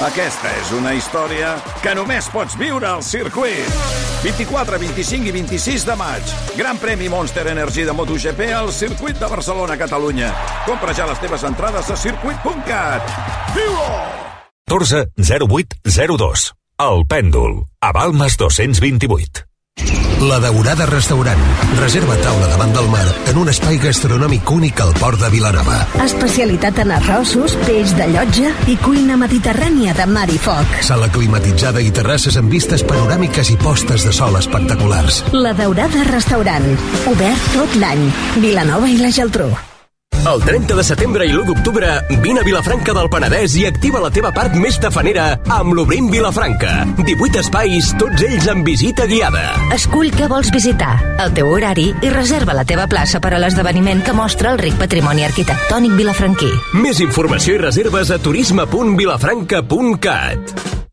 Aquesta és una història que només pots viure al circuit. 24, 25 i 26 de maig. Gran premi Monster Energy de MotoGP al circuit de Barcelona, Catalunya. Compra ja les teves entrades a circuit.cat. Viu-ho! 14 08 02. El pèndol. A Balmes 228. La Daurada Restaurant. Reserva taula davant del mar en un espai gastronòmic únic al port de Vilanova. Especialitat en arrossos, peix de llotja i cuina mediterrània de mar i foc. Sala climatitzada i terrasses amb vistes panoràmiques i postes de sol espectaculars. La Daurada Restaurant. Obert tot l'any. Vilanova i la Geltrú. El 30 de setembre i l'1 d'octubre vine a Vilafranca del Penedès i activa la teva part més tafanera amb l'Obrim Vilafranca. 18 espais, tots ells amb visita guiada. Escull què vols visitar, el teu horari i reserva la teva plaça per a l'esdeveniment que mostra el ric patrimoni arquitectònic vilafranquí. Més informació i reserves a turisme.vilafranca.cat.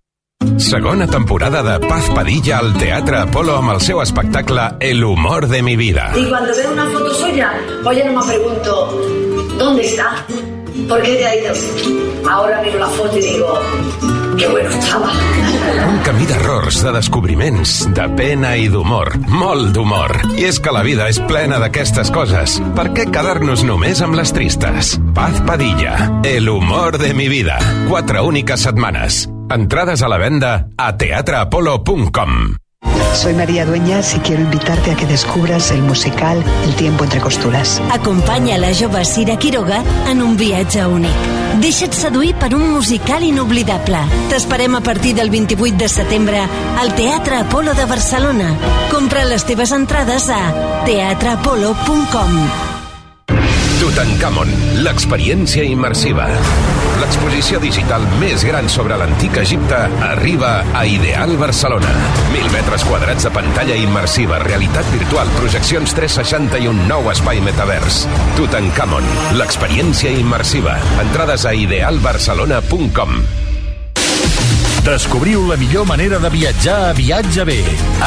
Segona temporada de Paz Padilla al Teatre Apolo amb el seu espectacle El humor de mi vida. Y cuando veo una foto suya, pues ya no me pregunto, ¿dónde está? ¿Por qué te ha ido? Ahora miro la foto y digo, qué bueno estaba. Un camí d'errors, de descobriments, de pena i d'humor. Molt d'humor. I és que la vida és plena d'aquestes coses. Per què quedar-nos només amb les tristes? Paz Padilla. El humor de mi vida. Quatre úniques setmanes. Entrades a la venda a teatreapolo.com. Soy María Dueñas y quiero invitarte a que descubras el musical El tiempo entre costuras. Acompanya la jove Cira Quiroga en un viatge únic. Deixa't seduir per un musical inoblidable. T'esperem a partir del 28 de setembre al Teatre Apolo de Barcelona. Compra les teves entrades a teatreapolo.com. Tutankamon, l'experiència immersiva. L'exposició digital més gran sobre l'antic Egipte arriba a Ideal Barcelona. Mil metres quadrats de pantalla immersiva, realitat virtual, projeccions 360 i un nou espai metavers. Tutankamon, l'experiència immersiva. Entrades a idealbarcelona.com. Descobriu la millor manera de viatjar a Viatge B.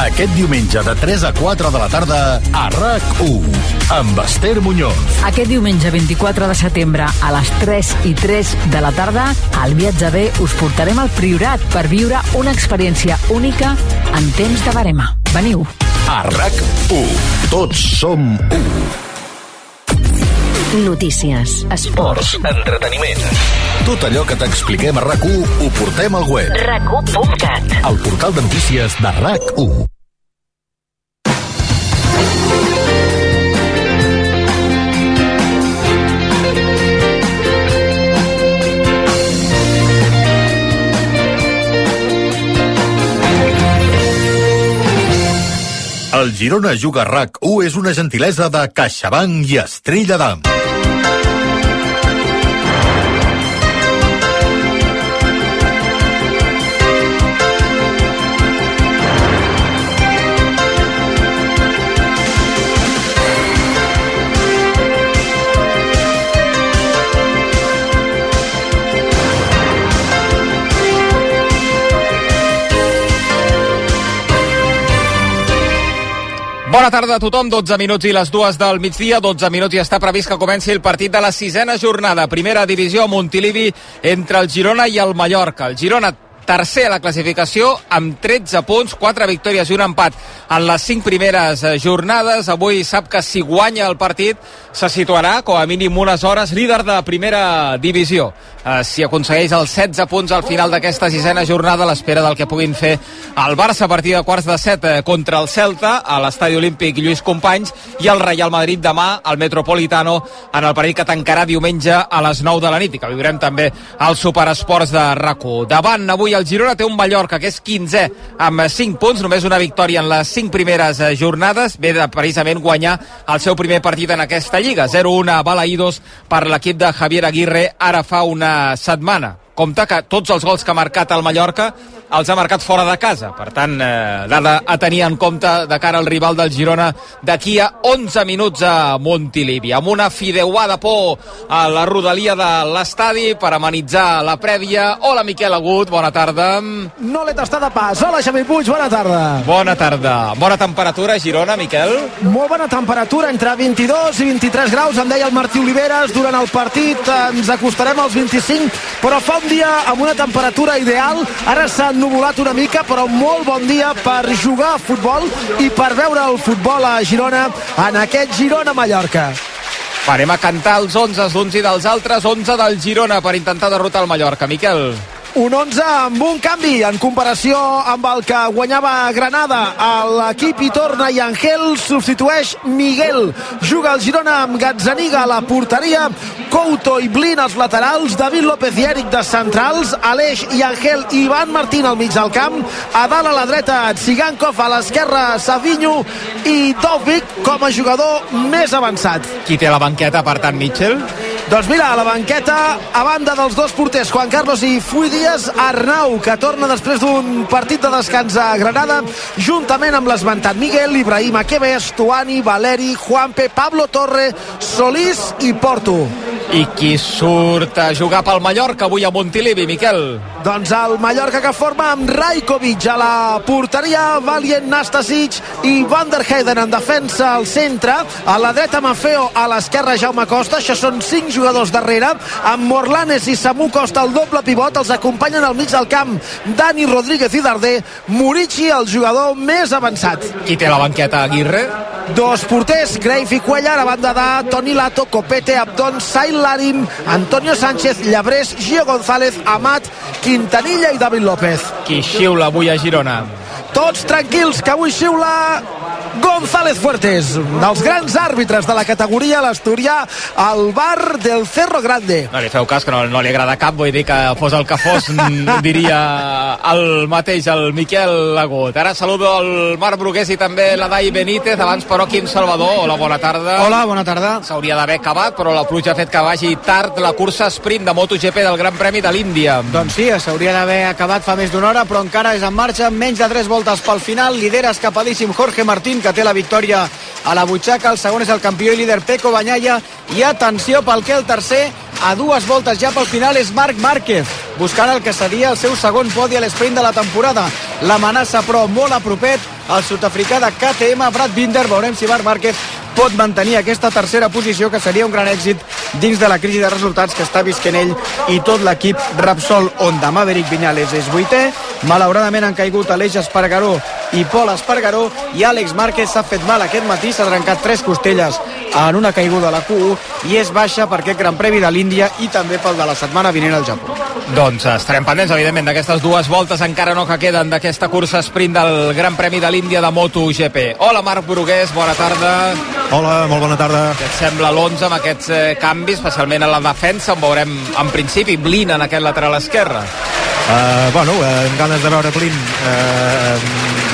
Aquest diumenge de 3 a 4 de la tarda a RAC1 amb Esther Muñoz. Aquest diumenge 24 de setembre a les 3 i 3 de la tarda al Viatge B us portarem al Priorat per viure una experiència única en temps de barema. Veniu. A RAC1. Tots som 1. Notícies, esports, entreteniment. Tot allò que t'expliquem a RAC1 ho portem al web. rac1.cat. El portal de notícies de RAC1. El Girona Juga RAC1 és una gentilesa de CaixaBank i Estrella d'Am. Bona tarda a tothom, 12 minuts i les dues del migdia, 12 minuts i està previst que comenci el partit de la sisena jornada, primera divisió Montilivi entre el Girona i el Mallorca. El Girona tercer a la classificació amb 13 punts, 4 victòries i un empat en les 5 primeres eh, jornades. Avui sap que si guanya el partit se situarà com a mínim unes hores líder de primera divisió. Uh, si aconsegueix els 16 punts al final d'aquesta sisena jornada a l'espera del que puguin fer el Barça a partir de quarts de set eh, contra el Celta a l'estadi olímpic Lluís Companys i el Real Madrid demà al Metropolitano en el partit que tancarà diumenge a les 9 de la nit i que viurem també al Superesports de rac Davant avui el Girona té un Mallorca que és 15è amb 5 punts, només una victòria en les 5 primeres eh, jornades, ve de precisament guanyar el seu primer partit en aquesta lliga, 0-1 a Balaïdos per l'equip de Javier Aguirre ara fa una setmana. Compte que tots els gols que ha marcat el Mallorca els ha marcat fora de casa. Per tant, eh, dada a tenir en compte de cara al rival del Girona d'aquí a 11 minuts a Montilivi. Amb una fideuada por a la rodalia de l'estadi per amenitzar la prèvia. Hola, Miquel Agut, bona tarda. No l'he tastat de pas. Hola, Xavi Puig, bona tarda. Bona tarda. Bona temperatura Girona, Miquel? Molt bona temperatura, entre 22 i 23 graus, em deia el Martí Oliveres, durant el partit ens acostarem als 25, però falta bon dia amb una temperatura ideal. Ara s'ha ennuvolat una mica, però molt bon dia per jugar a futbol i per veure el futbol a Girona en aquest Girona-Mallorca. Farem a cantar els 11 d'uns i dels altres, 11 del Girona per intentar derrotar el Mallorca. Miquel. Un 11 amb un canvi en comparació amb el que guanyava Granada. A l'equip hi torna i Angel substitueix Miguel. Juga el Girona amb Gazzaniga a la porteria, Couto i Blin als laterals, David López i Eric de centrals, Aleix i Angel i Ivan Martín al mig del camp, a dalt a la dreta Tsigankov, a l'esquerra Savinho i Dovic com a jugador més avançat. Qui té la banqueta, per tant, Mitchell? Doncs mira, a la banqueta, a banda dels dos porters, Juan Carlos i Fui Díaz, Arnau, que torna després d'un partit de descans a Granada, juntament amb l'esmentat Miguel, Ibrahim Aqueves, Tuani, Valeri, Juanpe, Pablo Torre, Solís i Porto. I qui surt a jugar pel Mallorca avui a Montilivi, Miquel? Doncs el Mallorca que forma amb Rajkovic a la porteria, Valient Nastasic i Van der Heyden en defensa al centre, a la dreta Mafeo, a l'esquerra Jaume Costa, això són cinc jugadors darrere, amb Morlanes i Samu Costa el doble pivot, els acompanyen al mig del camp Dani Rodríguez i Darder, Murici el jugador més avançat. Qui té la banqueta, Aguirre? Dos porters, Greif i Cuellar, a banda de Toni Lato, Copete, Abdon, Sail Larim, Antonio Sánchez, Llabrés, Gio González, Amat, Quintanilla i David López. Qui xiula avui a Girona? Tots tranquils, que avui xiula González Fuertes, un dels grans àrbitres de la categoria, l'Asturià, al bar del Cerro Grande. No li feu cas, que no, no li agrada cap, vull dir que fos el que fos, diria el mateix, el Miquel Lagut. Ara saludo el Marc Brugués i també la Dai Benítez, abans però Quim Salvador. Hola, bona tarda. Hola, bona tarda. S'hauria d'haver acabat, però la pluja ha fet que vagi tard la cursa sprint de MotoGP del Gran Premi de l'Índia. Doncs sí, s'hauria d'haver acabat fa més d'una hora, però encara és en marxa, menys de 3 voltes pel final, lidera escapadíssim Jorge Martín, que té la victòria a la butxaca, el segon és el campió i líder Peco Banyalla, i atenció pel que el tercer, a dues voltes ja pel final, és Marc Márquez, buscant el que seria el seu segon podi a l'esprint de la temporada. L'amenaça, però, molt a propet, el sud-africà de KTM, Brad Binder, veurem si Marc Márquez pot mantenir aquesta tercera posició que seria un gran èxit dins de la crisi de resultats que està visquent ell i tot l'equip Repsol Honda. Maverick Viñales és vuitè, malauradament han caigut Aleix Espargaró i Pol Espargaró i Àlex Márquez s'ha fet mal aquest matí, s'ha trencat tres costelles en una caiguda a la Q1 i és baixa per aquest Gran Premi de l'Índia i també pel de la setmana vinent al Japó. Doncs estarem pendents, evidentment, d'aquestes dues voltes encara no que queden d'aquesta cursa sprint del Gran Premi de l'Índia de MotoGP. Hola, Marc Brugués, bona tarda. Hola, molt bona tarda. Què et sembla l'11 amb aquests eh, canvis, especialment a la defensa, on veurem en principi Blin en aquest lateral esquerre? Uh, bueno, uh, amb ganes de veure Blin uh,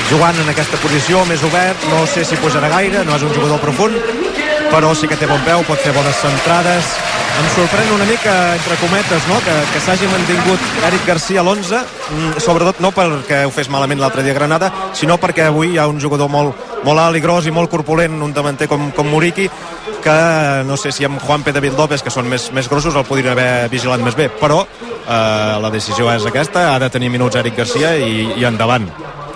jugant en aquesta posició més obert, no sé si posarà gaire, no és un jugador profund, però sí que té bon peu, pot fer bones centrades. Em sorprèn una mica, entre cometes, no? que, que s'hagi mantingut Eric Garcia a l'11, mm, sobretot no perquè ho fes malament l'altre dia a Granada, sinó perquè avui hi ha un jugador molt, molt alt i gros i molt corpulent, un davanter com, com Muriqui, que no sé si amb Juanpe David López, que són més, més grossos, el podrien haver vigilat més bé, però eh, la decisió és aquesta, ha de tenir minuts Eric Garcia i, i endavant.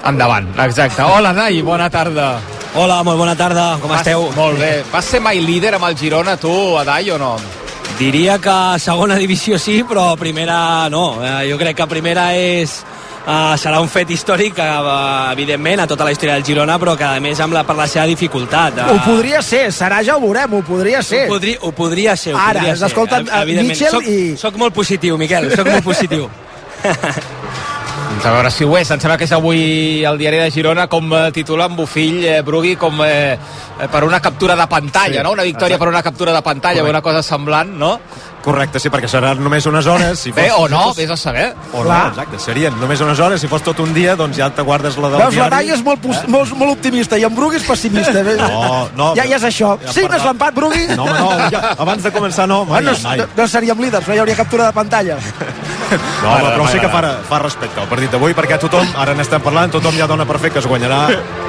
Endavant, exacte. Hola, Dai, bona tarda. Hola, molt bona tarda, com Vas, esteu? Molt bé. Vas ser mai líder amb el Girona, tu, Adai, o no? Diria que segona divisió sí, però primera no. Eh, jo crec que primera és uh, serà un fet històric, uh, evidentment, a tota la història del Girona, però que a més amb la, per la seva dificultat. Uh, Ho podria ser, serà ja ho veurem, ho podria ser. Ho, podri, ho podria ser, ho Ara, podria ser. Ev- evidentment. Mitchell soc, i- Soc molt positiu, Miquel, soc molt positiu. Doncs a veure si ho és. Em sembla que és avui el diari de Girona com eh, titula en Bufill, eh, Brugui, com eh, eh, per una captura de pantalla, Sí, no? Una victòria exacte. per una captura de pantalla, Correcte. una cosa semblant, no? Correcte, sí, perquè seran només unes hores. Si Bé, fos, o no, si fos, vés a saber. o no, exacte, serien només unes hores. Si fos tot un dia, doncs ja te guardes la del Veus, la diari. Dai és molt, pos- molt, molt optimista i en Brugui és pessimista. Bé, No, no. ja, ja és això. Ja Signes parla- l'empat, Brugui? No, home, no, ja, abans de començar no, mai, Bueno, mai. no, no seríem líders, no hi hauria captura de pantalla. No, home, però sí que fa, fa respecte al partit d'avui, perquè tothom, ara n'estem parlant, tothom ja dona per fet que es guanyarà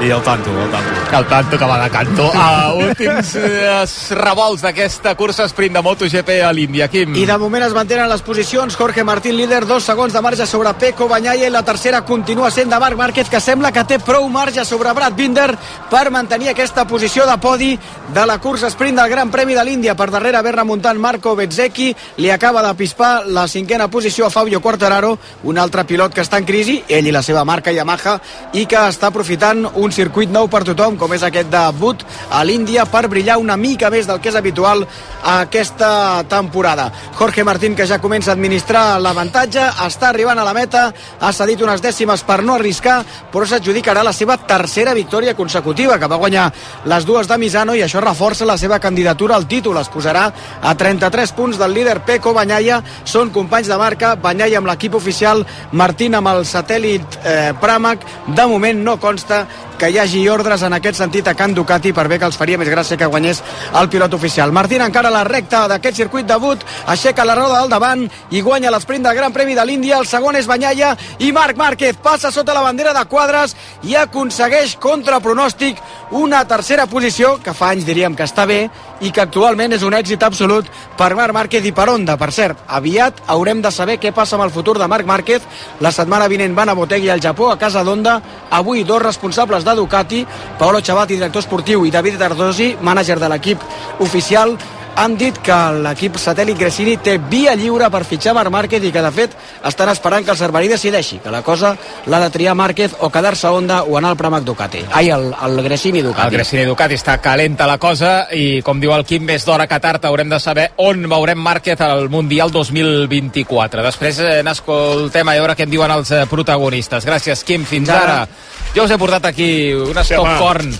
i el tanto, el tanto. El tanto que va de canto. A últims eh, revolts d'aquesta cursa sprint de MotoGP a l'Índia. Quim. I de moment es mantenen les posicions. Jorge Martín, líder, dos segons de marge sobre Peco Banyalla i la tercera continua sent de Marc Márquez, que sembla que té prou marge sobre Brad Binder per mantenir aquesta posició de podi de la cursa sprint del Gran Premi de l'Índia. Per darrere ve remuntant Marco Bezzecchi, li acaba de pispar la cinquena posició a Fabio Quartararo, un altre pilot que està en crisi, ell i la seva marca Yamaha, i que està aprofitant un circuit nou per tothom, com és aquest de But a l'Índia, per brillar una mica més del que és habitual aquesta temporada. Jorge Martín, que ja comença a administrar l'avantatge, està arribant a la meta, ha cedit unes dècimes per no arriscar, però s'adjudicarà la seva tercera victòria consecutiva, que va guanyar les dues de Misano, i això reforça la seva candidatura al títol. Es posarà a 33 punts del líder Peco Banyaia, són companys de marca, Banyaia amb l'equip oficial, Martín amb el satèl·lit eh, Pramac, de moment no consta que hi hagi ordres en aquest sentit a Can Ducati per bé que els faria més gràcia que guanyés el pilot oficial. Martín encara a la recta d'aquest circuit debut, aixeca la roda del davant i guanya l'esprint del Gran Premi de l'Índia, el segon és Banyaia i Marc Márquez passa sota la bandera de quadres i aconsegueix contra pronòstic una tercera posició que fa anys diríem que està bé i que actualment és un èxit absolut per Marc Márquez i per Honda. Per cert, aviat haurem de saber què passa amb el futur de Marc Márquez. La setmana vinent van a Botegui al Japó, a casa d'Honda. Avui dos responsables de Ducati, Paolo Chavati, director esportiu, i David Dardosi, mànager de l'equip oficial, han dit que l'equip satèl·lit Gresini té via lliure per fitxar Marc Márquez i que de fet estan esperant que el Cerverí decideixi que la cosa l'ha de triar Márquez o quedar-se a Honda o anar al Pramac Ducati. Ai, el, el Gresini Ducati. El Gresini Ducati està calenta la cosa i com diu el Quim més d'hora que tard haurem de saber on veurem Márquez al Mundial 2024 després eh, n'escoltem a veure què en diuen els eh, protagonistes. Gràcies Quim, fins ara. jo us he portat aquí un stock corn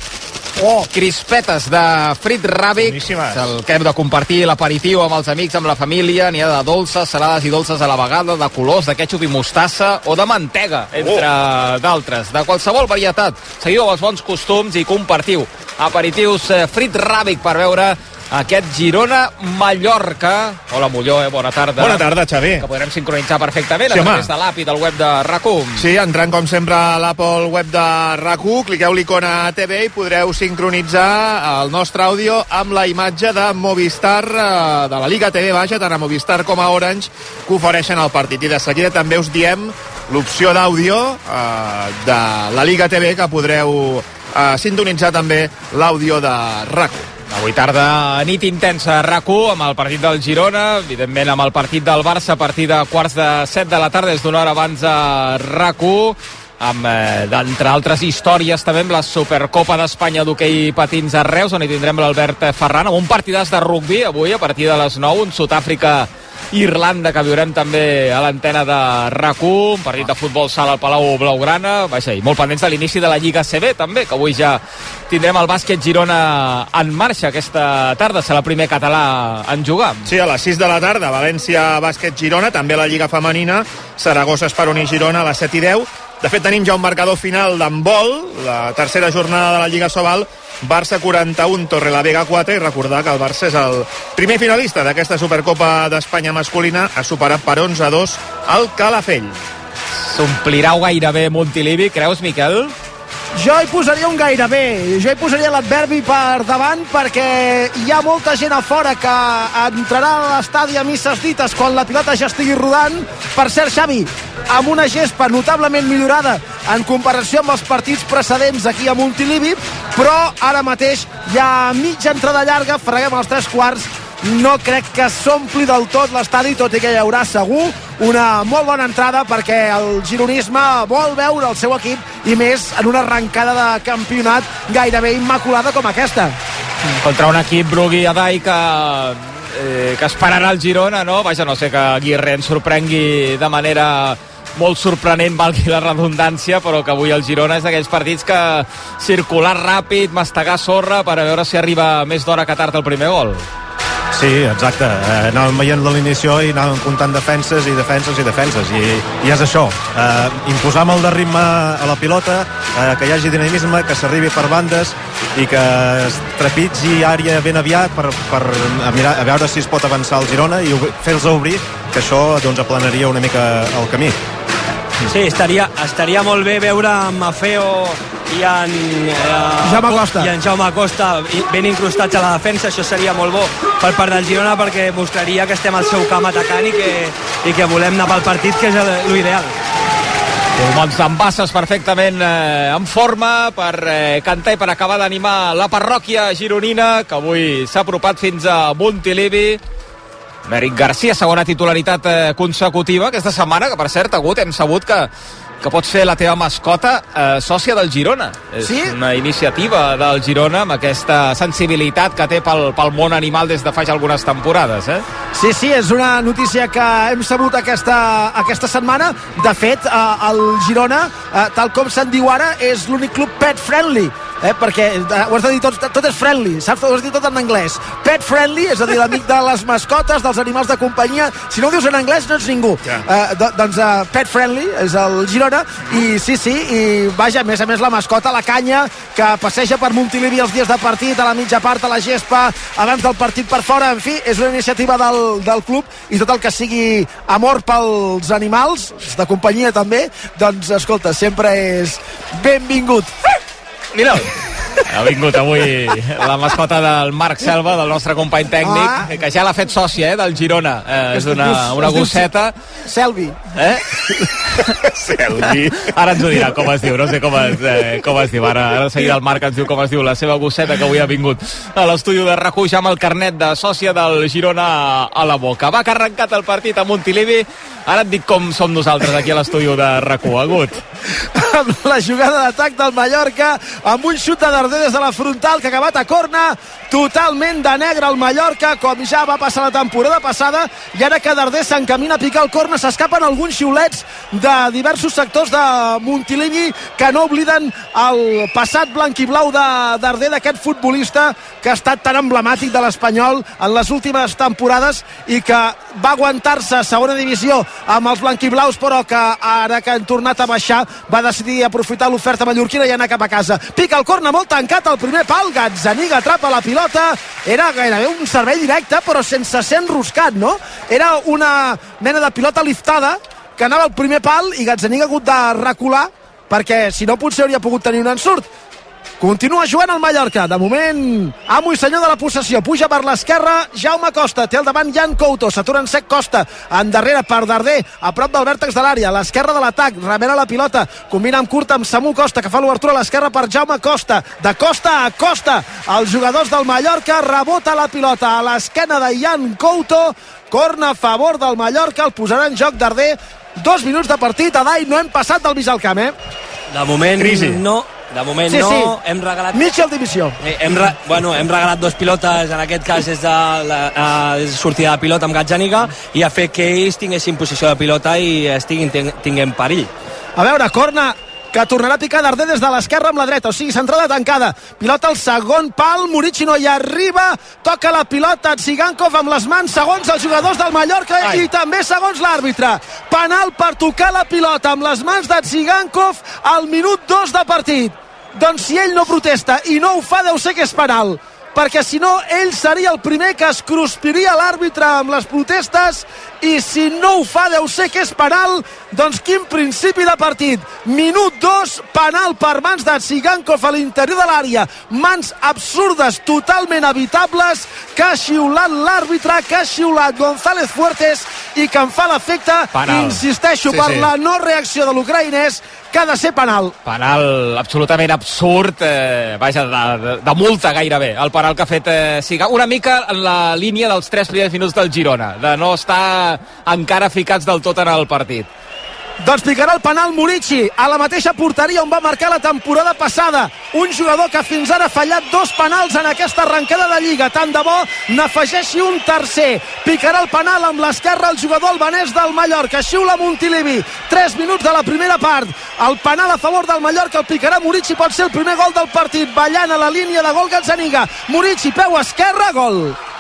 Oh, crispetes de frit ràbic, el que hem de compartir l'aperitiu amb els amics, amb la família, n'hi ha de dolces, salades i dolces a la vegada, de colors, de ketchup i mostassa o de mantega, entre oh. d'altres, de qualsevol varietat. Seguiu els bons costums i compartiu aperitius eh, frit ràbic per veure aquest Girona-Mallorca. Hola, Molló, eh? bona tarda. Bona tarda, Xavi. Que podrem sincronitzar perfectament Sí, a home. través de l'API del web de RAC1. Sí, entrant com sempre a l'Apple web de RAC1, cliqueu l'icona TV i podreu sincronitzar el nostre àudio amb la imatge de Movistar, eh, de la Liga TV, vaja, tant a Movistar com a Orange, que ofereixen el partit. I de seguida també us diem l'opció d'àudio eh, de la Liga TV, que podreu eh, sintonitzar també l'àudio de RAC1. Avui tarda, nit intensa a rac amb el partit del Girona, evidentment amb el partit del Barça a partir de quarts de set de la tarda, és d'una hora abans a rac amb, eh, d'entre altres històries també amb la Supercopa d'Espanya d'hoquei patins a Reus, on hi tindrem l'Albert Ferran, amb un partidàs de rugbi avui a partir de les 9, un Sud-àfrica Irlanda, que viurem també a l'antena de rac un partit de futbol sala al Palau Blaugrana, vaja, i molt pendents de l'inici de la Lliga CB també, que avui ja tindrem el bàsquet Girona en marxa aquesta tarda, serà el primer català en jugar. Sí, a les 6 de la tarda, València Bàsquet Girona, també la Lliga Femenina, Saragossa Esperoni Girona a les 7 i 10. De fet, tenim ja un marcador final d'handbol, la tercera jornada de la Lliga Sobal, Barça 41, Torrelavega 4, i recordar que el Barça és el primer finalista d'aquesta Supercopa d'Espanya masculina, ha superat per 11 a 2 el Calafell. S'omplirà gairebé Montilivi, creus, Miquel? Jo hi posaria un gairebé, jo hi posaria l'adverbi per davant perquè hi ha molta gent a fora que entrarà a l'estadi a misses dites quan la pilota ja estigui rodant. Per cert, Xavi, amb una gespa notablement millorada en comparació amb els partits precedents aquí a Montilivi, però ara mateix hi ha mitja entrada llarga, freguem els tres quarts, no crec que s'ompli del tot l'estadi, tot i que hi haurà segur una molt bona entrada perquè el gironisme vol veure el seu equip i més en una arrencada de campionat gairebé immaculada com aquesta. Contra un equip Brugui Adai que eh, que esperarà el Girona, no? Vaja, no sé que Aguirre ens sorprengui de manera molt sorprenent, valgui la redundància, però que avui el Girona és d'aquells partits que circular ràpid, mastegar sorra per a veure si arriba més d'hora que tard el primer gol. Sí, exacte. Eh, anàvem veient l'alineació i anàvem comptant defenses i defenses i defenses. I, i és això. Eh, imposar molt de ritme a la pilota, eh, que hi hagi dinamisme, que s'arribi per bandes i que es trepitgi àrea ben aviat per, per a, mirar, a veure si es pot avançar el Girona i fer-los obrir, que això doncs, aplanaria una mica el camí. Sí, estaria, estaria molt bé veure Mafeo i en, eh, Jaume Costa. i en Jaume Costa ben incrustats a la defensa, això seria molt bo per part del Girona perquè mostraria que estem al seu camp atacant i que, i que volem anar pel partit, que és el- l'ideal. Pulmons d'embasses perfectament eh, en forma per eh, cantar i per acabar d'animar la parròquia gironina, que avui s'ha apropat fins a Montilivi. Mèric Garcia, segona titularitat eh, consecutiva aquesta setmana, que per cert, Agut, hem sabut que que pots fer la teva mascota eh, sòcia del Girona. És Sí? una iniciativa del Girona amb aquesta sensibilitat que té pel, pel món animal des de fa ja algunes temporades, eh? Sí, sí, és una notícia que hem sabut aquesta, aquesta setmana. De fet, eh, el Girona, eh, tal com se'n diu ara, és l'únic club pet friendly eh, perquè eh, ho has de dir tot, tot és friendly, saps? Ho has de dir tot en anglès. Pet friendly, és a dir, l'amic de les mascotes, dels animals de companyia. Si no ho dius en anglès, no ets ningú. Ja. Eh, do, doncs uh, pet friendly és el Girona, i sí, sí, i vaja, a més a més la mascota, la canya, que passeja per Montilivi els dies de partit, a la mitja part, a la gespa, abans del partit per fora, en fi, és una iniciativa del, del club, i tot el que sigui amor pels animals, de companyia també, doncs, escolta, sempre és benvingut. Mira, ha vingut avui la mascota del Marc Selva, del nostre company tècnic, Ah. que ja l'ha fet sòcia, eh, del Girona. Eh, és Es una, una gosseta. Selvi. Eh? Selvi. Ara ens ho dirà com es diu, no sé com es, eh, com es diu. Ara, ara de seguida el Marc ens diu com es diu la seva gosseta que avui ha vingut a l'estudi de rac ja amb el carnet de sòcia del Girona a, a la boca. Va que ha arrencat el partit a Montilivi. Ara et dic com som nosaltres aquí a l'estudi de rac Agut. amb la jugada d'atac del Mallorca amb un xut de Darder des de la frontal que ha acabat a corna totalment de negre el Mallorca com ja va passar la temporada passada i ara que Darder s'encamina a picar el corna s'escapen alguns xiulets de diversos sectors de Montilivi que no obliden el passat blanc i blau de Darder d'aquest futbolista que ha estat tan emblemàtic de l'Espanyol en les últimes temporades i que va aguantar-se a segona divisió amb els blanquiblaus però que ara que han tornat a baixar va decidir aprofitar l'oferta mallorquina i anar cap a casa. Pica el corna molt tancat al primer pal, Gazzaniga atrapa la pilota, era gairebé un servei directe però sense ser enroscat, no? Era una mena de pilota liftada que anava al primer pal i Gazzaniga ha hagut de recular perquè si no potser hauria pogut tenir un ensurt. Continua jugant el Mallorca. De moment, amo i senyor de la possessió. Puja per l'esquerra Jaume Costa. Té al davant Jan Couto. S'atura en sec Costa. Endarrere per Darder. A prop del vèrtex de l'àrea. A l'esquerra de l'atac. Remena la pilota. Combina amb curta amb Samu Costa, que fa l'obertura a l'esquerra per Jaume Costa. De Costa a Costa. Els jugadors del Mallorca rebota la pilota a l'esquena de Jan Couto. Corna a favor del Mallorca. El posarà en joc Darder. Dos minuts de partit. A Dai no hem passat del mig al camp, eh? De moment Crisi. no, de moment Sí, no, sí. hem regalat... Mitchell divisió. Eh, hem, re, bueno, hem regalat dos pilotes, en aquest cas és de la eh, sortida de pilota amb Gazzaniga, i ha fet que ells tinguessin posició de pilota i estiguin tinguem perill. A veure, corna que tornarà a picar Darder des de l'esquerra amb la dreta, o sigui, centrada tancada. Pilota al segon pal, Murici no hi arriba, toca la pilota Tsigankov amb les mans, segons els jugadors del Mallorca Ai. i també segons l'àrbitre. Penal per tocar la pilota amb les mans de Tsigankov al minut 2 de partit. Doncs si ell no protesta i no ho fa, deu ser que és penal perquè si no ell seria el primer que es cruspiria l'àrbitre amb les protestes i si no ho fa deu ser que és penal. Doncs quin principi de partit? Minut 2, penal per mans de Tsigankov a l'interior de l'àrea. Mans absurdes, totalment evitables. Que ha xiulat l'àrbitre que ha xiulat González Fuertes i que em fa l'efecte, insisteixo Sí, per sí. la no reacció de l'ucraïnès que ha de ser penal. Penal absolutament absurd, eh, vaja, de, de, de multa gairebé, el penal que ha fet eh, Siga. Una mica en la línia dels tres primers minuts del Girona, de no estar encara ficats del tot en el partit. Doncs picarà el penal Murici a la mateixa porteria on va marcar la temporada passada. Un jugador que fins ara ha fallat dos penals en aquesta arrencada de Lliga. Tant de bo n'afegeixi un tercer. Picarà el penal amb l'esquerra el jugador albanès del Mallorca. Xiula Montilivi. 3 minuts de la primera part. El penal a favor del Mallorca el picarà Murici. Pot ser el primer gol del partit. Ballant a la línia de gol Gazzaniga. Murici, peu esquerra, gol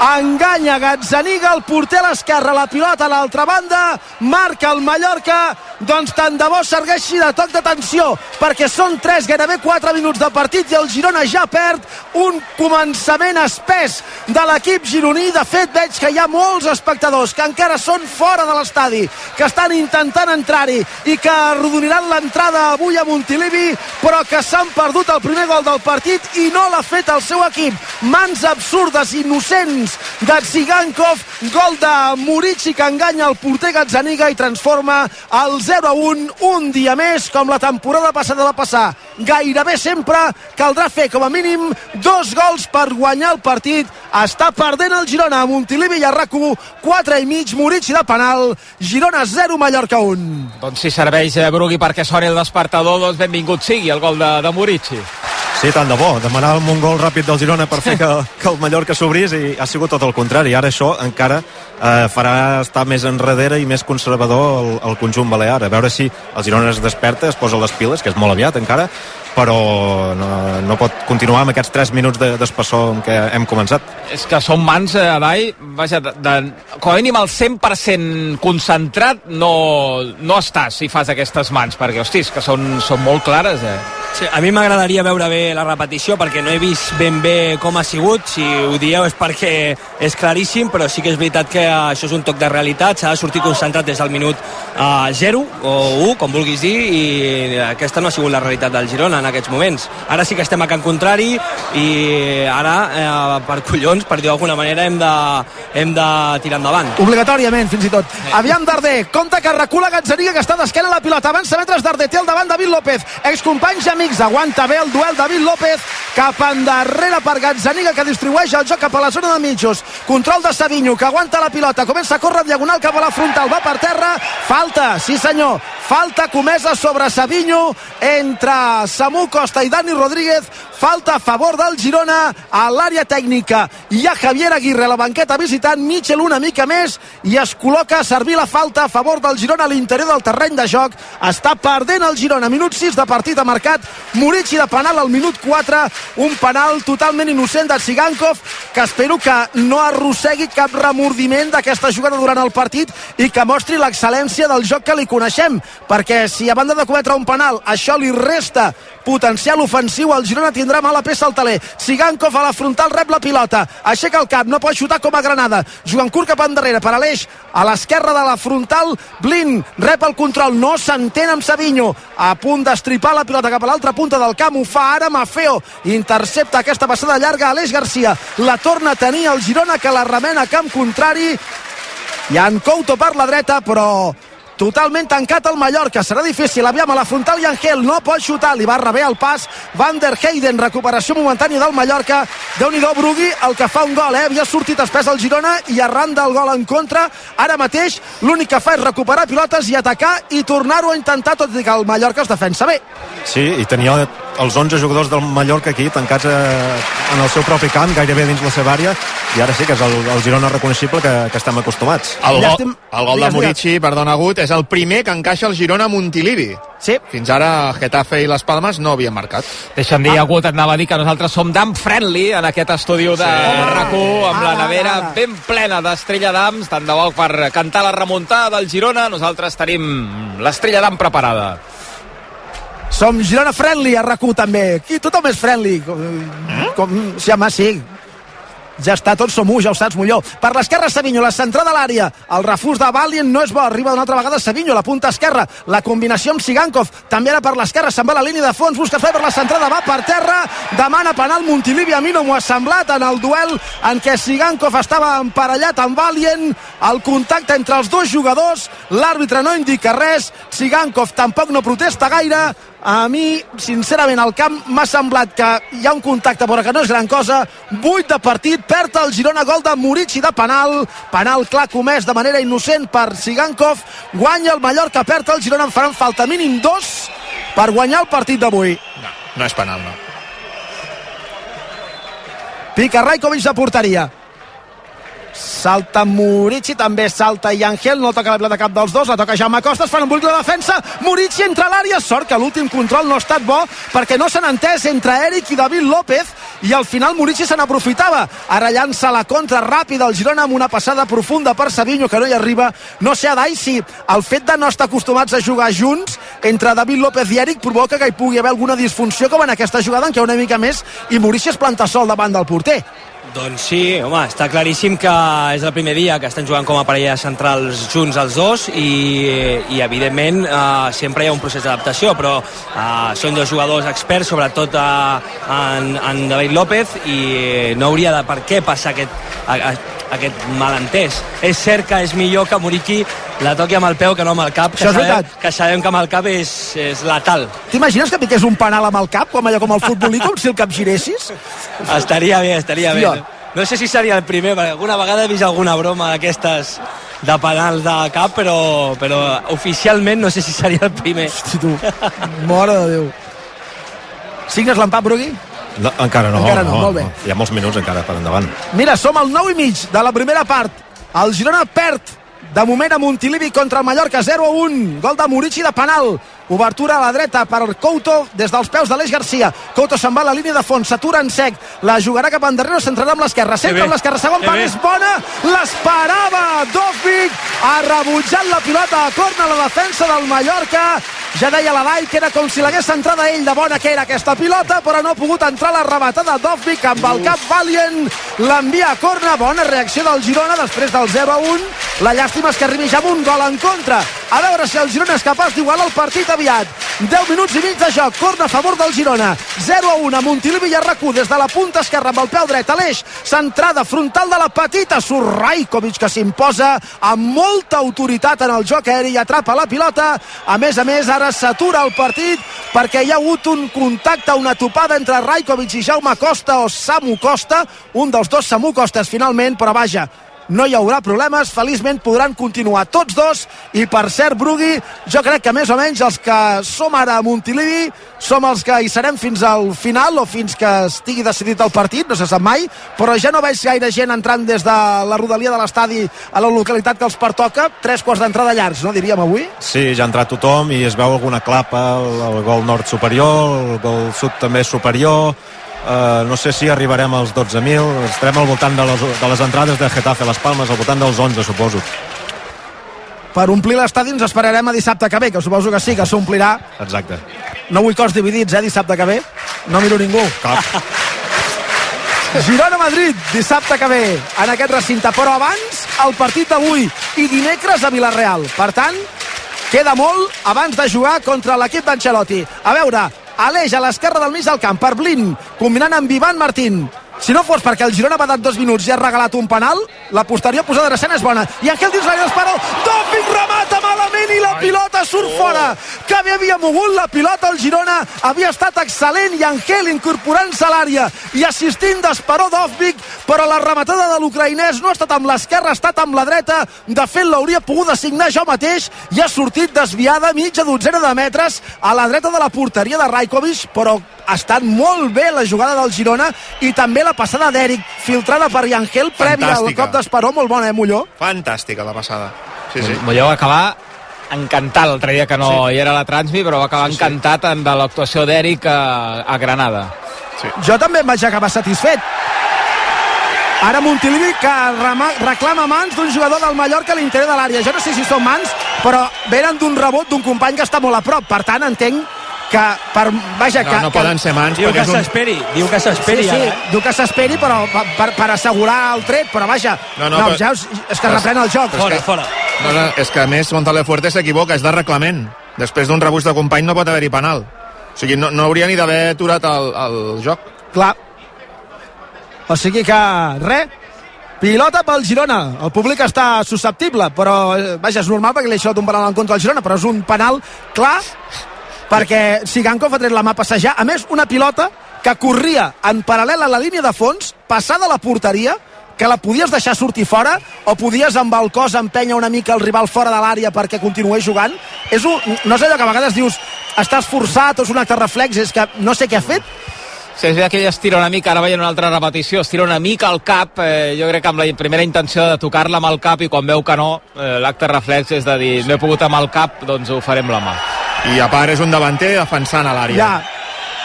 enganya Gazzaniga, el porter a l'esquerra, la pilota a l'altra banda, marca el Mallorca, doncs tant de bo serveixi de toc d'atenció, perquè són 3, gairebé 4 minuts de partit i el Girona ja perd un començament espès de l'equip gironí. De fet, veig que hi ha molts espectadors que encara són fora de l'estadi, que estan intentant entrar-hi i que arrodoniran l'entrada avui a Montilivi, però que s'han perdut el primer gol del partit i no l'ha fet el seu equip. Mans absurdes, innocents de Tsigankov, gol de Murici que enganya el porter Gazzaniga i transforma el 0 a 1, un dia més, com la temporada passada va passar. Gairebé sempre caldrà fer com a mínim dos gols per guanyar el partit. Està perdent el Girona a Montilivi RAC1, 4 i mig, Moritz de penal, Girona 0, Mallorca 1. Doncs si serveix, Brugui, perquè soni el despertador, doncs benvingut sigui el gol de, de Moritzi. Sí, tant de bo. Demanàvem un gol ràpid del Girona per fer que, que el Mallorca s'obrís i ha sigut tot el contrari. Ara això encara eh, farà estar més enrere i més conservador el, el conjunt balear. A veure si el Girona es desperta, es posa les piles, que és molt aviat encara, però no, no pot continuar amb aquests 3 minuts d'espessor de, amb què hem començat. És que són mans, eh, Adai, vaja, de, de, com a mínim el 100% concentrat no, no estàs si fas aquestes mans, perquè, hostis, que són, són molt clares, eh? Sí, a mi m'agradaria veure bé la repetició perquè no he vist ben bé com ha sigut. Si ho dieu és perquè és claríssim, però sí que és veritat que això és un toc de realitat. S'ha de sortir concentrat des del minut uh, 0 o 1, com vulguis dir, i aquesta no ha sigut la realitat del Girona en aquests moments. Ara sí que estem a Can Contrari i ara, eh, per collons, per dir d'alguna manera, hem de, hem de tirar endavant. Obligatòriament, fins i tot. Sí. Aviam Darder, compte que recula Gazzaniga, que està d'esquena a la pilota. Avança metres Darder, té el davant David López, excompanys amics, aguanta bé el duel David López, cap endarrere per Gazzaniga, que distribueix el joc cap a la zona de mitjos. Control de Savinho, que aguanta la pilota, comença a córrer diagonal cap a la frontal, va per terra, falta, sí senyor, falta comesa sobre Savinho entre Samu Costa i Dani Rodríguez falta a favor del Girona a l'àrea tècnica. Hi ha Javier Aguirre a la banqueta visitant Mitchell una mica més i es col·loca a servir la falta a favor del Girona a l'interior del terreny de joc. Està perdent el Girona minut 6 de partit ha marcat Murici de penal al minut 4 un penal totalment innocent de Sigankov que espero que no arrossegui cap remordiment d'aquesta jugada durant el partit i que mostri l'excel·lència del joc que li coneixem perquè si a banda de cometre un penal això li resta potencial ofensiu el Girona tindrà mala peça al taler Sigankov a la frontal rep la pilota aixeca el cap, no pot xutar com a Granada. Jugant curt cap endarrere per a l'eix a l'esquerra de la frontal Blin rep el control, no s'entén amb Savinho. A punt d'estripar la pilota cap a l'altra punta del camp, ho fa ara Mafeo. Intercepta aquesta passada llarga a Aleix Garcia. La torna a tenir el Girona que la remena a camp contrari. Ha en Couto per la dreta però totalment tancat el Mallorca, serà difícil. Aviam a la frontal i Angel no pot xutar. Li va rebé el pas, Van der Heyden. Recuperació momentània del Mallorca. Déu nhi Brugui, el que fa un gol eh? havia sortit espès al Girona i arran del gol en contra, ara mateix l'únic que fa és recuperar pilotes i atacar i tornar-ho a intentar, tot i que el Mallorca es defensa bé. Sí, i tenia els 11 jugadors del Mallorca aquí tancats eh, en el seu propi camp, gairebé dins la seva àrea, i ara sí que és el, el Girona reconeixible que, que estem acostumats. El, go, el gol de Murici, perdona, Agut, és el primer que encaixa el Girona a Montilivi. Sí. Fins ara Getafe i les Palmes no havien marcat. Deixa'm dir, ah. Agut, et anava a dir que nosaltres som d'am friendly en aquest estudi de sí. rac amb la nevera ah, ben plena d'estrella d'ams, tant de bo per cantar la remuntada del Girona, nosaltres tenim l'estrella d'am preparada. Som Girona friendly a rac també. Aquí tothom és friendly. Com, com, sí, home, sí ja està, tots som ja ho saps, Molló. Per l'esquerra, Savinho, la centrada a l'àrea. El refús de Valien no és bo, arriba una altra vegada Savinho, la punta esquerra. La combinació amb Sigankov, també ara per l'esquerra, se'n va la línia de fons, busca fer per la centrada, va per terra, demana penal Montilivi, a mi no m'ho ha semblat en el duel en què Sigankov estava emparellat amb Valien, el contacte entre els dos jugadors, l'àrbitre no indica res, Sigankov tampoc no protesta gaire, a mi, sincerament, al camp m'ha semblat que hi ha un contacte, però que no és gran cosa. 8 de partit, perd el Girona, gol de Murici de penal. Penal clar comès de manera innocent per Sigankov. Guanya el Mallorca, perd el Girona, en faran falta mínim dos per guanyar el partit d'avui. No, no és penal, no. Pica Rajkovic de porteria salta Murici, també salta Iangel, no toca la pilota cap dels dos, la toca Jaume Costa, es fan un buit de defensa, Murici entra a l'àrea, sort que l'últim control no ha estat bo, perquè no s'han entès entre Eric i David López, i al final Murici se n'aprofitava. Ara llança la contra ràpida al Girona amb una passada profunda per Savinho, que no hi arriba. No sé, Adai, si el fet de no estar acostumats a jugar junts entre David López i Eric provoca que hi pugui haver alguna disfunció com en aquesta jugada en què una mica més i Murici es planta sol davant del porter. Doncs sí, home, està claríssim que és el primer dia que estan jugant com a parella centrals junts els dos i, i evidentment eh, sempre hi ha un procés d'adaptació, però eh, són dos jugadors experts, sobretot eh, en, en David López i no hauria de per què passar aquest, a, a, aquest malentès. És cert que és millor que Muriqui la toqui amb el peu que no amb el cap, que, Això sabem, que sabem que amb el cap és, és letal. T'imagines que piqués un penal amb el cap, com allò com el futbolí, com si el capgiressis? Estaria bé, estaria bé. Hòstia. No sé si seria el primer, perquè alguna vegada he vist alguna broma d'aquestes de penals de cap, però, però oficialment no sé si seria el primer. Hosti, tu. Mare de Déu. Signes l'empat, Brugui? No, encara no. Encara no, molt bé. Hi ha molts minuts encara per endavant. Mira, som al 9 i mig de la primera part. El Girona perd de moment a Montilivi contra el Mallorca 0 a 1. Gol de Murici de penal. Obertura a la dreta per Couto des dels peus de l'Eix Garcia. Couto se'n va a la línia de fons, s'atura en sec. La jugarà cap endarrere, centrarà amb l'esquerra. Centra amb l'esquerra, segon pal és bona. L'esperava Dovvig. Ha rebutjat la pilota a corna la defensa del Mallorca. Ja deia la Dai que era com si l'hagués centrada ell de bona que era aquesta pilota, però no ha pogut entrar la rematada Dovvig amb el cap Valient. L'envia a corna, bona reacció del Girona després del 0 a 1. La llàstima és que arribi ja amb un gol en contra. A veure si el Girona és capaç d'igualar el partit aviat. 10 minuts i mig de joc, corna a favor del Girona. 0 a 1 a Montilivi i Arracú des de la punta esquerra amb el peu dret a l'eix. Centrada frontal de la petita Surraikovic que s'imposa amb molta autoritat en el joc aeri i atrapa la pilota. A més a més, ara s'atura el partit perquè hi ha hagut un contacte, una topada entre Raikovic i Jaume Costa o Samu Costa, un dels dos Samu Costes finalment, però vaja, no hi haurà problemes, feliçment podran continuar tots dos i per cert Brugui, jo crec que més o menys els que som ara a Montilivi som els que hi serem fins al final o fins que estigui decidit el partit, no se sap mai, però ja no veig gaire gent entrant des de la rodalia de l'estadi a la localitat que els pertoca, tres quarts d'entrada llargs, no diríem avui? Sí, ja ha entrat tothom i es veu alguna clapa, el, el gol nord superior, el gol sud també superior, Uh, no sé si arribarem als 12.000 estarem al voltant de les, de les entrades de Getafe Las Palmes, al voltant dels 11 suposo Per omplir l'estadi ens esperarem a dissabte que ve, que suposo que sí, que s'omplirà. exacte No vull cors dividits, eh, dissabte que ve. No miro ningú. Cap. Girona-Madrid, dissabte que ve, en aquest recinte. Però abans, el partit d'avui i dimecres a Vilareal. Per tant, queda molt abans de jugar contra l'equip d'Ancelotti. A veure, Aleix a l'esquerra del mig del camp per Blin, combinant amb Ivan Martín. Si no fos perquè el Girona va dar dos minuts i ha regalat un penal, la posterior posada d'escena és bona. I Ángel dins l'àrea d'Esparó, Doping remata malament i la pilota surt fora. Que bé havia mogut la pilota el Girona, havia estat excel·lent i Ángel incorporant-se a l'àrea i assistint d'Esparó Dovvig, però la rematada de l'ucraïnès no ha estat amb l'esquerra, ha estat amb la dreta. De fet, l'hauria pogut assignar jo mateix i ha sortit desviada mitja dotzena de metres a la dreta de la porteria de Raikovic, però ha estat molt bé la jugada del Girona i també la passada d'Eric, filtrada per Yangel, prèvia al cop d'Esperó, molt bona, eh, Molló? Fantàstica la passada. Sí, sí. Molló va acabar encantat l'altre dia que no sí. hi era la Transmi, però va acabar sí, sí. encantat en de l'actuació d'Eric a, a Granada. Sí. Jo també em vaig acabar satisfet. Ara Montilivi que rema, reclama mans d'un jugador del Mallorca a l'interior de l'àrea. Jo no sé si són mans, però venen d'un rebot d'un company que està molt a prop. Per tant, entenc que per, vaja, No, que, no poden ser mans Diu que és un... s'esperi, diu que s'esperi sí, sí, eh? diu que s'esperi però per, per, per assegurar el tret però vaja, No, no, no, però- ja, és, és que reprèn el joc Fora, fora. No, no, és que a més Montale Fuerte s'equivoca, és de reglament. Després d'un rebuig de company no pot haver-hi penal. O sigui, no, no hauria ni d'haver aturat el, el joc. clar o sigui que, res pilota pel Girona, el públic està susceptible, però eh, vaja, és normal perquè li ha deixat un penal en contra del Girona, però és un penal clar perquè Sigankov ha tret la mà a passejar. A més una pilota que corria en paral·lel a la línia de fons passada la porteria que la podies deixar sortir fora o podies amb el cos empènyer una mica el rival fora de l'àrea perquè continués jugant. És un, no és allò que a vegades dius estàs forçat o és un acte reflex és que no sé què ha fet Sí, és veritat que ella estira una mica, ara veient una altra repetició, estira una mica el cap, eh, jo crec que amb la primera intenció de tocar-la amb el cap i quan veu que no, eh, l'acte reflex és de dir no he pogut amb el cap, doncs ho farem la mà. I a part és un davanter defensant a l'àrea. ja,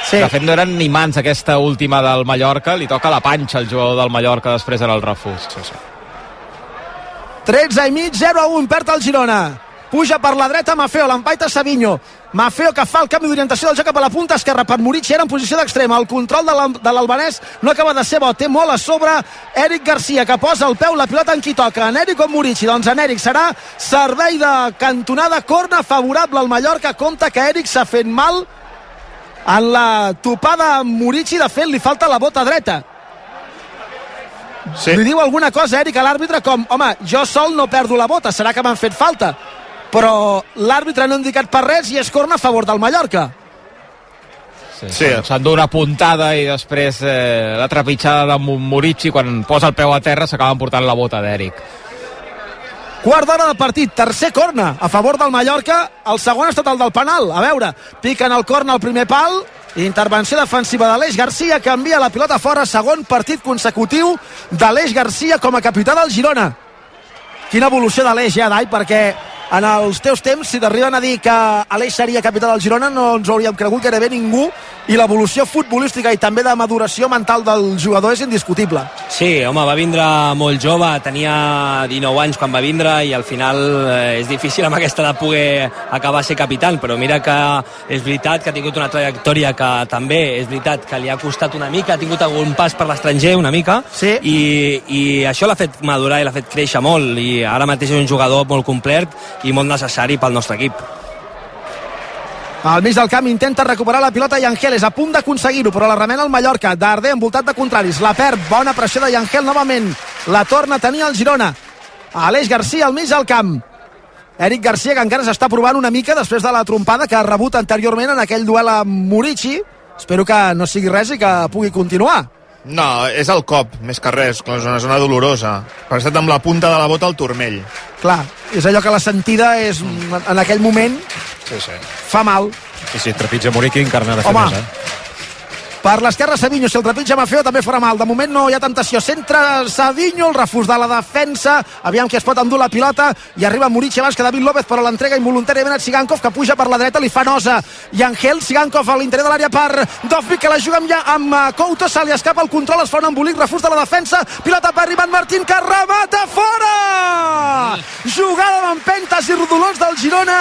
sí. De fet, no eren ni mans aquesta última del Mallorca, li toca la panxa al jugador del Mallorca després en el refús. Sí, sí. 13 i mig, 0 a 1, perd el Girona. Puja per la dreta Mafeo, l'empaita Savinho. Mafeo que fa el canvi d'orientació del joc cap a la punta esquerra per Murici, era en posició d'extrema. El control de l'al- de l'albanès no acaba de ser bo, té molt a sobre Eric Garcia que posa el peu, la pilota en qui toca. En Eric o en Murici? Doncs en Eric serà servei de cantonada, corna favorable al Mallorca. Compte que Eric s'ha fet mal en la topada amb Murici, de fet li falta la bota dreta. Sí. Li diu alguna cosa, Eric, a l'àrbitre com, home, jo sol no perdo la bota, serà que m'han fet falta. Però l'àrbitre no ha indicat per res i és corna a favor del Mallorca. Sí, sí. S'endú una puntada i després eh, la trepitjada de Murici quan posa el peu a terra s'acaben portant la bota d'Eric. Quart d'hora de partit, tercer corna a favor del Mallorca, el segon ha estat el del penal. A veure, piquen el corna al primer pal, intervenció defensiva d'Aleix Garcia, canvia la pilota fora, segon partit consecutiu d'Aleix Garcia com a capità del Girona. Quina evolució d'Aleix, ja, Dai, perquè en els teus temps, si t'arriben a dir que Aleix seria capità del Girona, no ens hauríem cregut gairebé ningú i l'evolució futbolística i també de maduració mental del jugador és indiscutible. Sí, home, va vindre molt jove, tenia 19 anys quan va vindre i al final eh, és difícil amb aquesta de poder acabar ser capità, però mira que és veritat que ha tingut una trajectòria que també és veritat que li ha costat una mica, ha tingut algun pas per l'estranger una mica sí. i, i això l'ha fet madurar i l'ha fet créixer molt i ara mateix és un jugador molt complet i molt necessari pel nostre equip. Al mig del camp intenta recuperar la pilota Yangeles, a punt d'aconseguir-ho, però la remena el Mallorca. Darder envoltat de contraris, la perd, bona pressió de Yangel novament. La torna a tenir el Girona. Aleix Garcia al mig del camp. Eric Garcia, que encara s'està provant una mica després de la trompada que ha rebut anteriorment en aquell duel amb Murici. Espero que no sigui res i que pugui continuar. No, és el cop, més que res, és una zona dolorosa. Per estat amb la punta de la bota al turmell. Clar, és allò que la sentida és, en aquell moment, sí, sí. fa mal. I si trepitja Muriqui encara n'ha de fer Home, més, eh? Per l'esquerra Savinho, si el trepitja Mafeo també farà mal, de moment no hi ha tentació. Centre Savinho, el refús de la defensa. Aviam qui es pot endur la pilota. I arriba Murici abans que David López però l'entrega involuntàriament a Sigankov que puja per la dreta, li fa nosa. I Angel Sigankov a l'interior de l'àrea per Dovvik que la juga amb, amb uh, Couto. Se li escapa el control, es fa un embolic, refús de la defensa. Pilota per Ivan Martín que remata fora! Jugada d'empentes i rodolons del Girona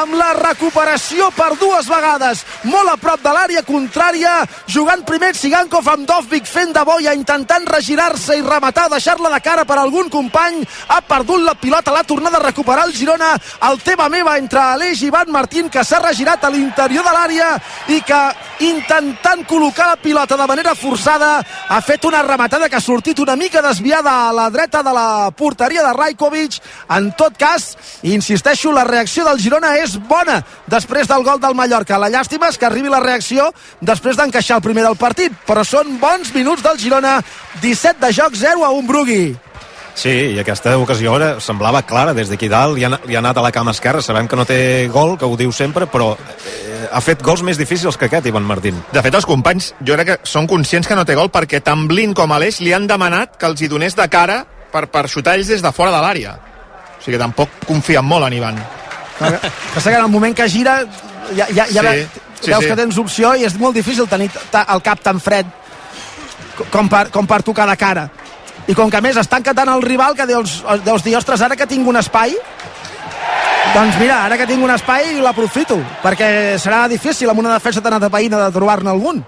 amb la recuperació per dues vegades. Molt a prop de l'àrea contrària jugant primer Sigankov amb Dovvik fent de boia, intentant regirar-se i rematar, deixar-la de cara per algun company, ha perdut la pilota, l'ha tornat a recuperar el Girona, el tema meva entre Aleix i Ivan Martín, que s'ha regirat a l'interior de l'àrea i que intentant col·locar la pilota de manera forçada ha fet una rematada que ha sortit una mica desviada a la dreta de la porteria de Rajkovic. En tot cas, insisteixo, la reacció del Girona és bona després del gol del Mallorca. La llàstima és que arribi la reacció després d'encaixar el primer del partit, però són bons minuts del Girona, 17 de joc, 0 a 1 Brugui. Sí, i aquesta ocasió ara semblava clara des d'aquí dalt, li ha, li ha anat a la cama esquerra, sabem que no té gol, que ho diu sempre, però eh, ha fet gols més difícils que aquest, Ivan Martín. De fet, els companys, jo crec que són conscients que no té gol perquè tant Blin com Aleix li han demanat que els hi donés de cara per, per xutar ells des de fora de l'àrea. O sigui que tampoc confien molt en Ivan. Passa que en el moment que gira ja, ja, ja Sí, sí, veus sí. que tens opció i és molt difícil tenir el cap tan fred com per, com per tocar de cara i com que més es tanca tant el rival que deus, deus dir, ostres, ara que tinc un espai doncs mira, ara que tinc un espai l'aprofito, perquè serà difícil amb una defensa tan atapeïna de trobar-ne algun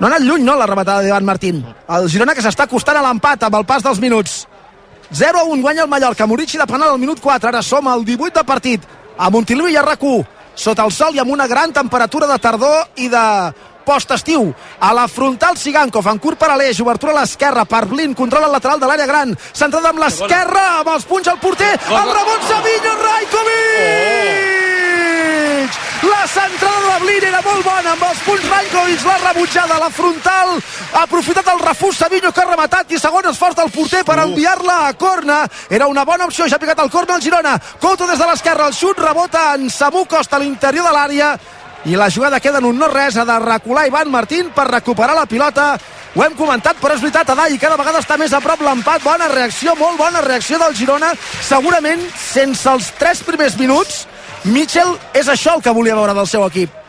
no ha anat lluny, no, la rematada d'Ivan Martín. El Girona que s'està acostant a l'empat amb el pas dels minuts. 0 a 1 guanya el Mallorca. Murici de penal al minut 4. Ara som al 18 de partit. A Montilivi i a rac Sota el sol i amb una gran temperatura de tardor i de post-estiu. A la frontal Sigankov, en curt per Aleix, obertura a l'esquerra per Blin, controla el lateral de l'àrea gran, centrada amb l'esquerra, amb els punys al porter, el rebot Savinho, Rajkovic! La centrada de Blin era molt bona, amb els punys Rajkovic, la rebutjada a la frontal, ha aprofitat el refús Savinho que ha rematat i segon esforç del porter per enviar-la a corna. Era una bona opció, ja ha picat el corna el Girona. Couto des de l'esquerra, el xut rebota en Samu Costa a l'interior de l'àrea i la jugada queda en un no res, ha de recular Ivan Martín per recuperar la pilota. Ho hem comentat, però és veritat, Adai, cada vegada està més a prop l'empat, bona reacció, molt bona reacció del Girona, segurament sense els tres primers minuts Mitchell és això el que volia veure del seu equip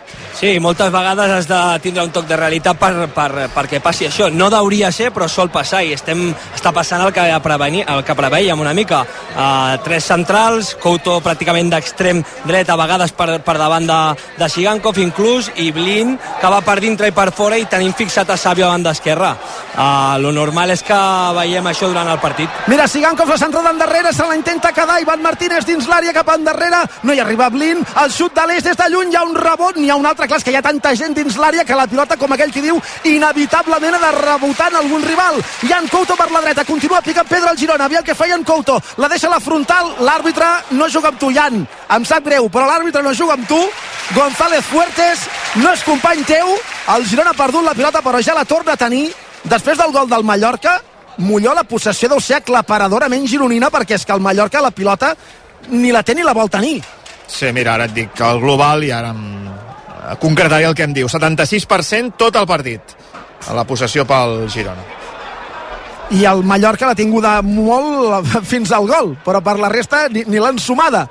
Sí, moltes vegades has de tindre un toc de realitat per, per, perquè passi això. No hauria ser, però sol passar i estem, està passant el que, preveni, el que preveiem una mica. Uh, tres centrals, Couto pràcticament d'extrem dret, a vegades per, per davant de, de Sigankov inclús, i Blin, que va per dintre i per fora i tenim fixat a Sàvio a banda esquerra. Uh, lo normal és que veiem això durant el partit. Mira, Sigankov la centrada endarrere, se la intenta quedar, Ivan Martínez dins l'àrea cap endarrere, no hi arriba Blin, el xut de l'est des de lluny, hi ha un rebot, n'hi ha un altre clar, és que hi ha tanta gent dins l'àrea que la pilota, com aquell qui diu, inevitablement ha de rebotar en algun rival. Jan Couto per la dreta, continua picant Pedro al Girona, aviam què fa Jan Couto, la deixa a la frontal, l'àrbitre no juga amb tu, Jan, em sap greu, però l'àrbitre no juga amb tu, González Fuertes no és company teu, el Girona ha perdut la pilota però ja la torna a tenir, després del gol del Mallorca, Molló la possessió deu ser aclaparadorament gironina perquè és que el Mallorca la pilota ni la té ni la vol tenir. Sí, mira, ara et dic que el global i ara em concretaré el que em diu. 76% tot el partit a la possessió pel Girona. I el Mallorca l'ha tinguda molt fins al gol, però per la resta ni, ni l'han sumada.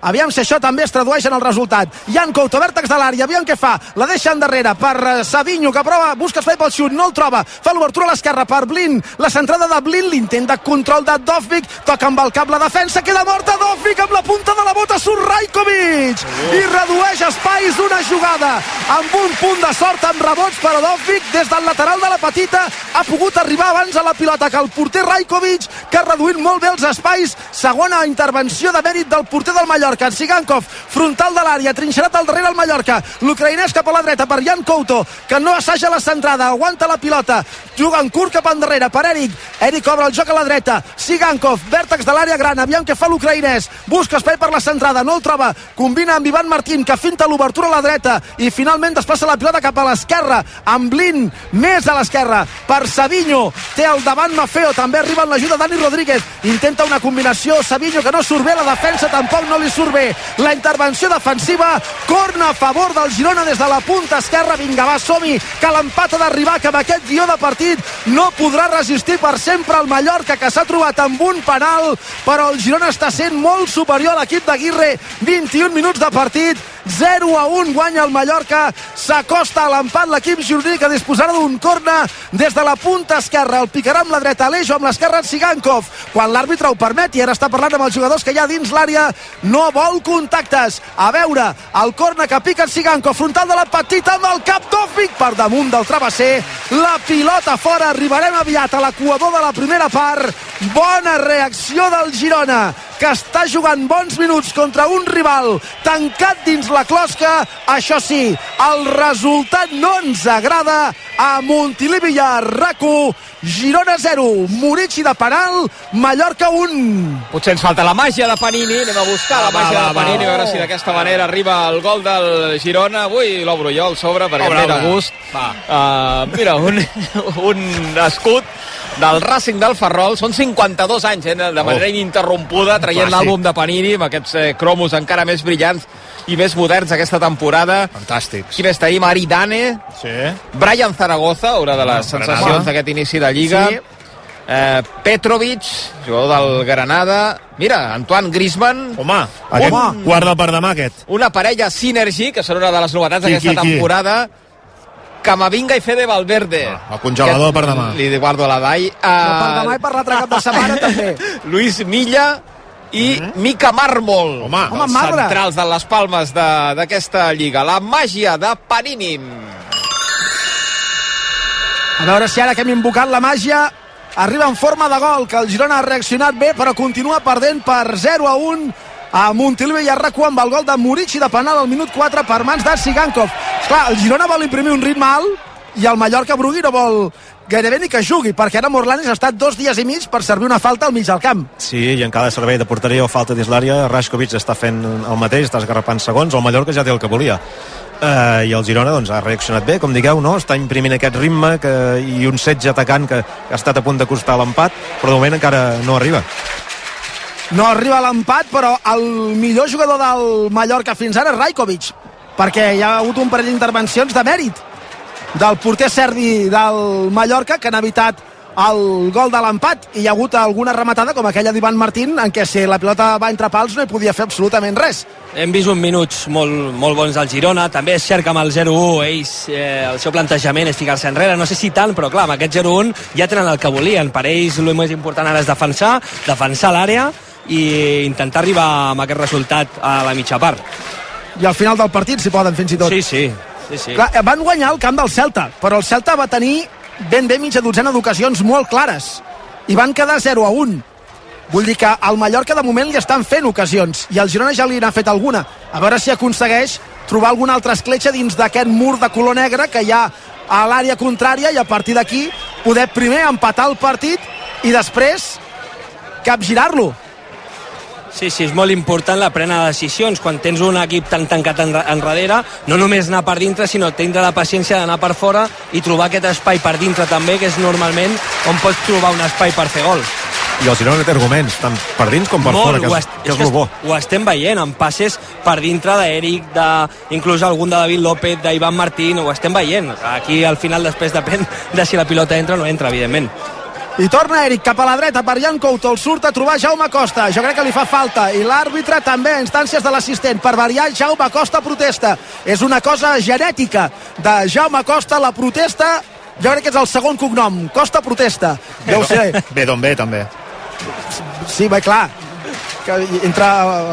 Aviam si això també es tradueix en el resultat. Jan Couto, vèrtex de l'àrea, aviam què fa. La deixa endarrere per eh, Savinho, que prova, busca espai pel xut, no el troba. Fa l'obertura a l'esquerra per Blin. La centrada de Blin, l'intent de control de Dovvik. Toca amb el cap la defensa, queda morta Dovvik amb la punta de la bota, surt Rajkovic. I redueix espais una jugada. Amb un punt de sort amb rebots per a Dovvik des del lateral de la petita ha pogut arribar abans a la pilota que el porter Rajkovic, que ha reduït molt bé els espais. Segona intervenció de mèrit del porter del Mallorca Mallorca. Sigankov, frontal de l'àrea, trinxerat al darrere el Mallorca. L'ucraïnès cap a la dreta per Jan Couto, que no assaja la centrada, aguanta la pilota, juga en curt cap endarrere per Eric. Eric obre el joc a la dreta. Sigankov, vèrtex de l'àrea gran, aviam què fa l'ucraïnès. Busca espai per la centrada, no el troba. Combina amb Ivan Martín, que finta l'obertura a la dreta i finalment desplaça la pilota cap a l'esquerra amb Blin més a l'esquerra per Savinho. Té el davant Mafeo, també arriba en l'ajuda Dani Rodríguez. Intenta una combinació, Savinho que no surt bé, la defensa tampoc no li surt surt bé. La intervenció defensiva corna a favor del Girona des de la punta esquerra. Vinga va som-hi que l'empat ha d'arribar que amb aquest guió de partit no podrà resistir per sempre el Mallorca que s'ha trobat amb un penal però el Girona està sent molt superior a l'equip d'Aguirre. 21 minuts de partit 0 a 1 guanya el Mallorca s'acosta a l'empat l'equip gironí que disposarà d'un corna des de la punta esquerra. El picarà amb la dreta Alejo amb l'esquerra Sigankov quan l'àrbitre ho permet i ara està parlant amb els jugadors que hi ha dins l'àrea. No vol contactes. A veure el corna que pica en Sigankov frontal de la petita amb el cap d'Offic per damunt del travesser la pilota fora. Arribarem aviat a l'equador de la primera part. Bona reacció del Girona que està jugant bons minuts contra un rival tancat dins la closca. Això sí, el resultat no ens agrada a Montilivi i a RAC1. Girona 0, Murici de penal, Mallorca 1. Potser ens falta la màgia de Panini, anem a buscar la màgia va, de Panini, va. a veure si d'aquesta manera arriba el gol del Girona. Avui l'obro jo al sobre perquè em ve de gust. Uh, mira, un, un escut del Racing del Ferrol. Són 52 anys, eh, de manera Oh. ininterrompuda, traient l'àlbum de Panini amb aquests eh, cromos encara més brillants i més moderns aquesta temporada. Fantàstics. Qui més tenim? Ari Dane, Sí. Brian Zaragoza, una de les Ah, sensacions d'aquest inici de Lliga. Sí. Eh, Petrovic, jugador del Granada. Mira, Antoine Griezmann. Home, aquest Un- guarda per demà, aquest. Una parella Synergy, que són una de les novetats d'aquesta qui, qui? Camavinga i Fede Valverde. Ah, el congelador per demà. Li guardo la Dai. No, per demà i per l'altre cap de setmana també. Luis Milla i Mica Mármol. Home. Home, els marbre. centrals de les palmes de- d'aquesta lliga. La màgia de Panini. A veure si ara que hem invocat la màgia arriba en forma de gol, que el Girona ha reaccionat bé, però continua perdent per 0 a 1 a Montilivi i a RAC1 amb el gol de Murici de penal al minut 4 per mans de Sigankov. Clar, el Girona vol imprimir un ritme alt i el Mallorca Brugui no vol gairebé ni que jugui, perquè ara Morlanes ha estat dos dies i mig per servir una falta al mig del camp. Sí, i en cada servei de porteria o falta dins l'àrea, Raskovic està fent el mateix, està esgarrapant segons, el Mallorca ja té el que volia. Uh, i el Girona doncs, ha reaccionat bé, com digueu, no? està imprimint aquest ritme que, i un setge atacant que ha estat a punt de costar l'empat, però de moment encara no arriba. No arriba l'empat, però el millor jugador del Mallorca fins ara és Rajkovic, perquè hi ha hagut un parell d'intervencions de mèrit del porter serbi del Mallorca que han evitat el gol de l'empat. I hi ha hagut alguna rematada com aquella d'Ivan Martín en què si la pilota va entre pals no hi podia fer absolutament res. Hem vist uns minuts molt, molt bons del Girona, també és cert que amb el 0-1 ells, eh, el seu plantejament és ficar-se enrere, no sé si tant, però clar, amb aquest 0-1 ja tenen el que volien, per ells el més important ara és defensar, defensar l'àrea i intentar arribar amb aquest resultat a la mitja part. i al final del partit s'hi poden fins i tot Sí, sí, sí, sí. Clar, van guanyar el camp del Celta però el Celta va tenir ben bé mitja dotzena d'ocasions molt clares i van quedar 0 a 1 Vull dir que al Mallorca de moment li estan fent ocasions i al Girona ja li n'ha fet alguna. A veure si aconsegueix trobar alguna altra escletxa dins d'aquest mur de color negre que hi ha a l'àrea contrària i a partir d'aquí poder primer empatar el partit i després capgirar-lo. Sí, sí, és molt important la prena de decisions quan tens un equip tan tancat en, enrere, no només anar per dintre, sinó tindre la paciència d'anar per fora i trobar aquest espai per dintre també, que és normalment on pots trobar un espai per fer gol. I el Girona té arguments, tant per dins com per Molt, fora, que és, est- que és que el bo. Ho estem veient, amb passes per dintre d'Eric, de, inclús algun de David López, d'Ivan Martín, ho estem veient. Aquí al final després depèn de si la pilota entra o no entra, evidentment. I torna Eric cap a la dreta per Jan Couto, el surt a trobar Jaume Costa. Jo crec que li fa falta. I l'àrbitre també, a instàncies de l'assistent. Per variar, Jaume Costa protesta. És una cosa genètica de Jaume Costa, la protesta jo crec que és el segon cognom. Costa protesta. Ja ho sé. Bé, d'on ve, també. Sí, bé, clar. Que entre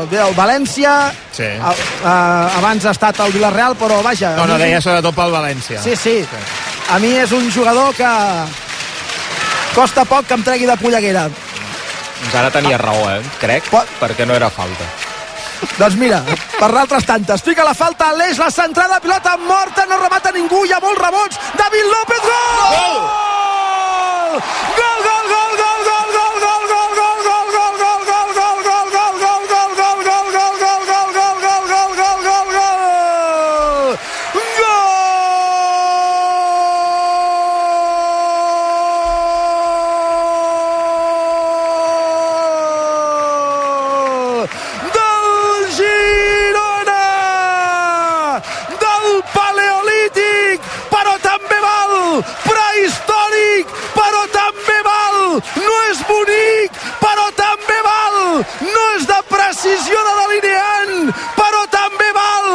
bé, el València, Sí. a, a, abans ha estat el Villarreal, però vaja... No, no, mi- deia sobretot pel València. Sí, sí. A mi és un jugador que costa poc que em tregui de polleguera. Doncs ara tenia raó, eh? Crec, perquè no era falta. Doncs mira, per l'altres tantes. Fica la falta a l'eix, la centrada, pilota morta, no remata ningú, hi ha molts rebots. David López! Gol, gol, No és de precisió de delineant, però també val!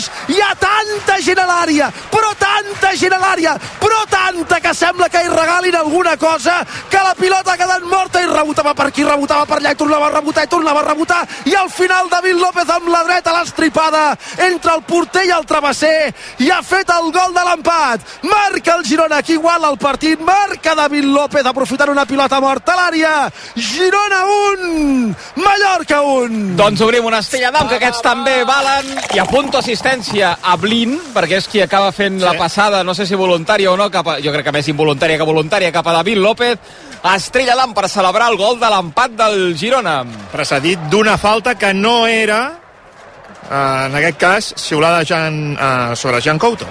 Per a l'eix! Hi ha tanta gent a l'àrea, però tanta gent a l'àrea, però tanta que sembla que hi regalin alguna cosa, que la pilota ha quedat morta i rebotava per aquí, rebotava per allà i tornava a rebotar i tornava a rebotar. I al final David López amb la dreta l'estripada entre el porter i el travesser i ha fet el gol de l'empat. Marca el Girona que iguala el partit. Marca David López aprofitant una pilota morta a l'àrea. Girona 1 Mallorca 1 Doncs obrim una estella d'am, que aquests també valen. I apunto assistència a Blin, perquè és qui acaba fent sí. la passada, no sé si voluntària o no, cap a, jo crec que més involuntària que voluntària, cap a David López. Estrella d'am per celebrar el gol de l'empat del Girona. Precedit d'una falta que no era, eh, en aquest cas, xiulada Jan, eh, sobre Jan Couto.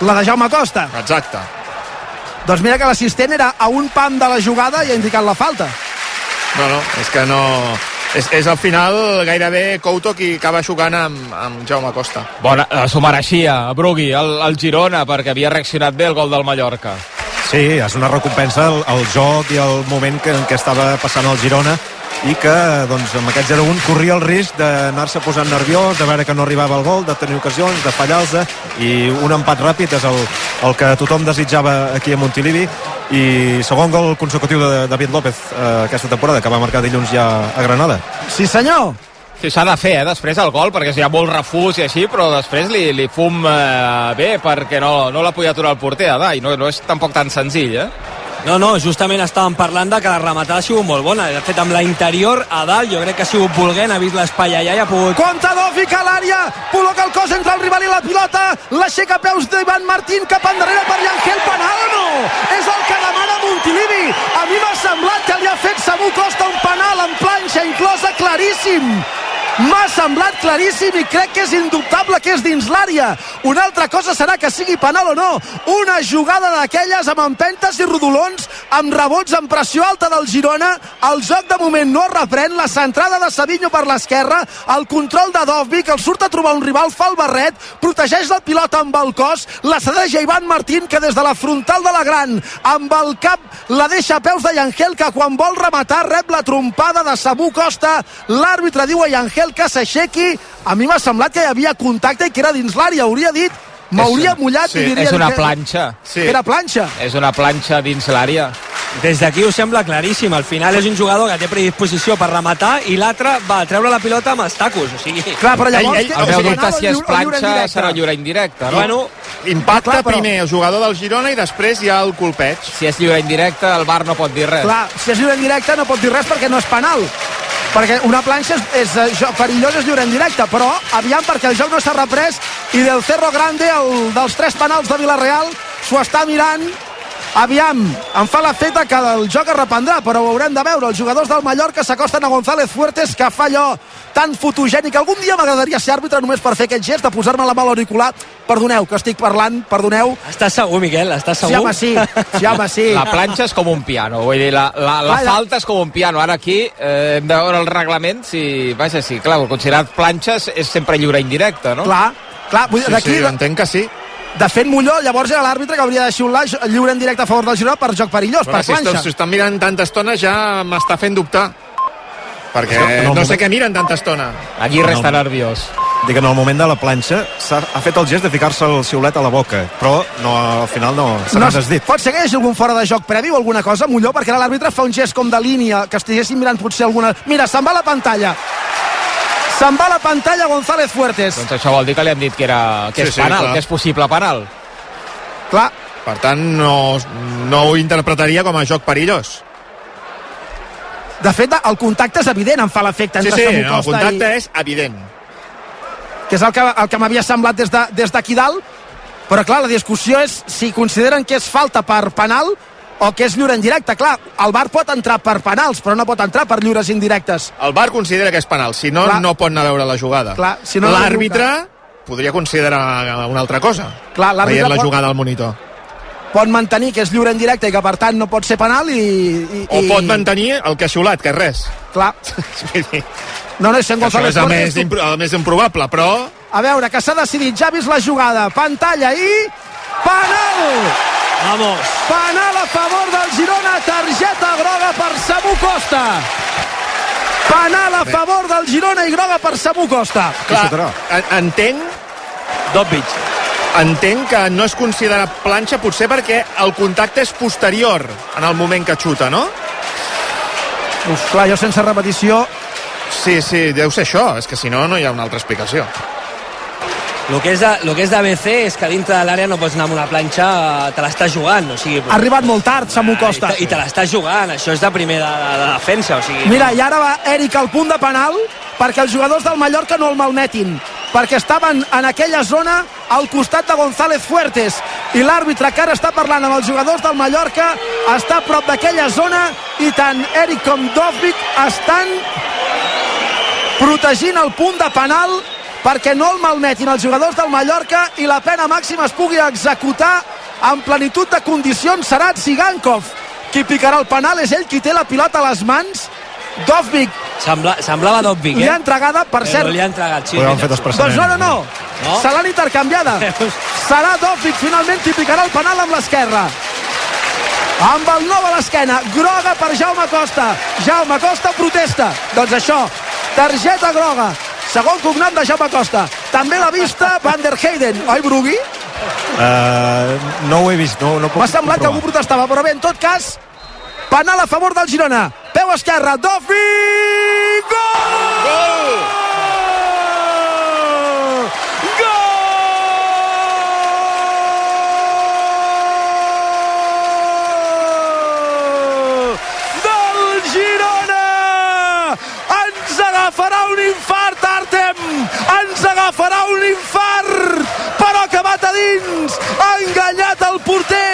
la de Jaume Costa Exacte. doncs mira que l'assistent era a un pam de la jugada i ha indicat la falta No, no, és que no... És, és al final gairebé Couto qui acaba xocant amb, amb Jaume Costa. Bona, eh, s'ho mereixia, Brugui, el, el Girona, perquè havia reaccionat bé el gol del Mallorca. Sí, és una recompensa el, el joc i el moment que, en què estava passant el Girona i que doncs, amb aquest 0-1 corria el risc d'anar-se posant nerviós, de veure que no arribava el gol, de tenir ocasions, de fallar-se i un empat ràpid és el, el que tothom desitjava aquí a Montilivi i segon gol consecutiu de David López eh, aquesta temporada, que va marcar dilluns ja a Granada. Sí senyor, Sí, s'ha de fer, eh, després el gol, perquè hi ha molt refús i així, però després li, li fum eh, bé perquè no, no l'ha podia aturar el porter, Adà, i no, no és tampoc tan senzill, eh? No, no, justament estàvem parlant de que la rematada ha sigut molt bona. De fet, amb la interior a dalt, jo crec que ha sigut volent, ha vist l'espai allà i ha pogut... Contador fica l'àrea, col·loca el cos entre el rival i la pilota, l'aixeca peus d'Ivan Martín cap endarrere per Yangel Penal no? És el que demana Montilivi. A mi m'ha semblat que li ha fet Samu Costa un penal en planxa inclosa claríssim. M'ha semblat claríssim i crec que és indubtable que és dins l'àrea. Una altra cosa serà que sigui penal o no. Una jugada d'aquelles amb empentes i rodolons, amb rebots amb pressió alta del Girona. El joc de moment no reprèn. La centrada de Savinho per l'esquerra, el control de Dovvik, el surt a trobar un rival, fa el barret, protegeix la pilota amb el cos, la cedeix a Ivan Martín, que des de la frontal de la gran, amb el cap, la deixa a peus de Yangel, que quan vol rematar rep la trompada de Samu Costa. L'àrbitre diu a Yangel que s'aixequi. A mi m'ha semblat que hi havia contacte i que era dins l'àrea. Hauria dit, m'hauria mullat sí, i diria és una que- planxa. Sí. Era planxa. És una planxa dins l'àrea. Des d'aquí ho sembla claríssim. Al final és un jugador que té predisposició per rematar i l'altre va treure la pilota amb els tacos. O sigui... Clar, però llavors... El meu dubte si és planxa serà lliure indirecte, no? Bueno, impacta Clar, però- primer el jugador del Girona i després hi ha el colpeig. Si és lliure indirecte, el VAR no pot dir res. Clar, si és lliure en directe no pot dir res perquè no és penal. Perquè una planxa és, és eh, perillós és lliure en directe, però aviam perquè el joc no s'ha reprès i del Cerro Grande, el dels tres penals de Villarreal, s'ho està mirant Aviam, em fa l'efecte que el joc es reprendrà, però ho haurem de veure. Els jugadors del Mallorca s'acosten a González Fuertes, que fa allò tan fotogènic. Algun dia m'agradaria ser àrbitre només per fer aquest gest de posar-me la mà a l'auricular. Perdoneu, que estic parlant, perdoneu. Estàs segur, Miquel? Estàs segur? Sí, home, sí. Sí, home, sí. La planxa és com un piano, vull dir, la, la, la Vaja. falta és com un piano. Ara aquí eh, hem de veure el reglament si... Vaja, sí, clar, el considerat planxes és sempre lliure indirecte, no? Clar, clar, vull dir, Sí, d'aquí... sí, entenc que sí. De fet, Molló, llavors era l'àrbitre que hauria de xiular lliure en directe a favor del Girona per joc perillós, Però per si planxa. estan, si estan mirant tanta estona ja m'està fent dubtar. Perquè no moment- sé què miren tanta estona. No. està nerviós. Dic que en el moment de la planxa s'ha ha fet el gest de ficar-se el xiulet a la boca, però no, al final no s'ha No, no, desdit. pot ser que hi hagi algun fora de joc previ o alguna cosa, Molló, perquè ara l'àrbitre fa un gest com de línia, que estiguessin mirant potser alguna... Mira, se'n va a la pantalla. Se'n va a la pantalla González Fuertes. Doncs això vol dir que li han dit que, era, que Sí, és sí, penal, clar. que és possible penal. Clar, Per tant, no, no ho interpretaria com a joc perillós. de fet, el contacte és evident, em fa l'efecte Sí, sí, el contacte i... és evident. que és el que, el que m'havia semblat des de- des d'aquí de, dalt, però clar, la discussió és si consideren que és falta per penal o que és lliure en directe. Clar, el VAR pot entrar per penals, però no pot entrar per lliures indirectes. El VAR considera que és penal, si no, Clar. no pot anar a veure la jugada. Clar, si no, L'àrbitre podria considerar una altra cosa, Clar, veient la pot- jugada al monitor. Pot mantenir que és lliure en directe i que per tant no pot ser penal i... i O i... pot mantenir el que ha xiulat, que és res. Clar. No, no, sent Això González és el més, impro el més improbable, però... A veure, que s'ha decidit, ja ha vist la jugada, pantalla i... Penal! Vamos! Penal a favor del Girona, targeta groga per Samu Costa. Penal a favor del Girona i groga per Samu Costa. Clar, en- entenc... Dobbit. Entenc que no es considera planxa potser perquè el contacte és posterior en el moment que xuta, no? Uf, clar, jo sense repetició... Sí, sí, deu ser això. És que si no, no hi ha una altra explicació. El que és de, lo que és d'ABC és que dintre de l'àrea no pots anar amb una planxa, te l'estàs jugant, o sigui... Ha arribat molt tard, Samu Costa. I te, te l'estàs jugant, això és de primer de, de, de defensa, o sigui... Mira, i ara va Eric al punt de penal perquè els jugadors del Mallorca no el malmetin perquè estaven en aquella zona al costat de González Fuertes i l'àrbitre que ara està parlant amb els jugadors del Mallorca està a prop d'aquella zona i tant Eric com Dovvik estan protegint el punt de penal perquè no el malmetin els jugadors del Mallorca i la pena màxima es pugui executar en plenitud de condicions serà Zigankov qui picarà el penal és ell qui té la pilota a les mans. Dovvik Sembla, semblava Dobbik, eh? li ha entregada, per Però cert. li ha entregat, sí. Podríem fet doncs no, no, no, No? se l'han intercanviada. Serà Dovvik finalment qui picarà el penal amb l'esquerra. Amb el nou a l'esquena. Groga per Jaume Costa. Jaume Costa protesta. Doncs això, targeta groga segon cognat de Jaume Costa també l'ha vista Van der Heyden oi Brugui? Uh, no ho he vist, no, no puc M'ha semblat que algú comprovar. protestava, però bé, en tot cas, penal a favor del Girona. Peu esquerra, Dofi! Gol! Gol! Del Girona! Ens agafarà un infart, Artem! Agafarà un infart! Però ha acabat a dins! Ha enganyat el porter!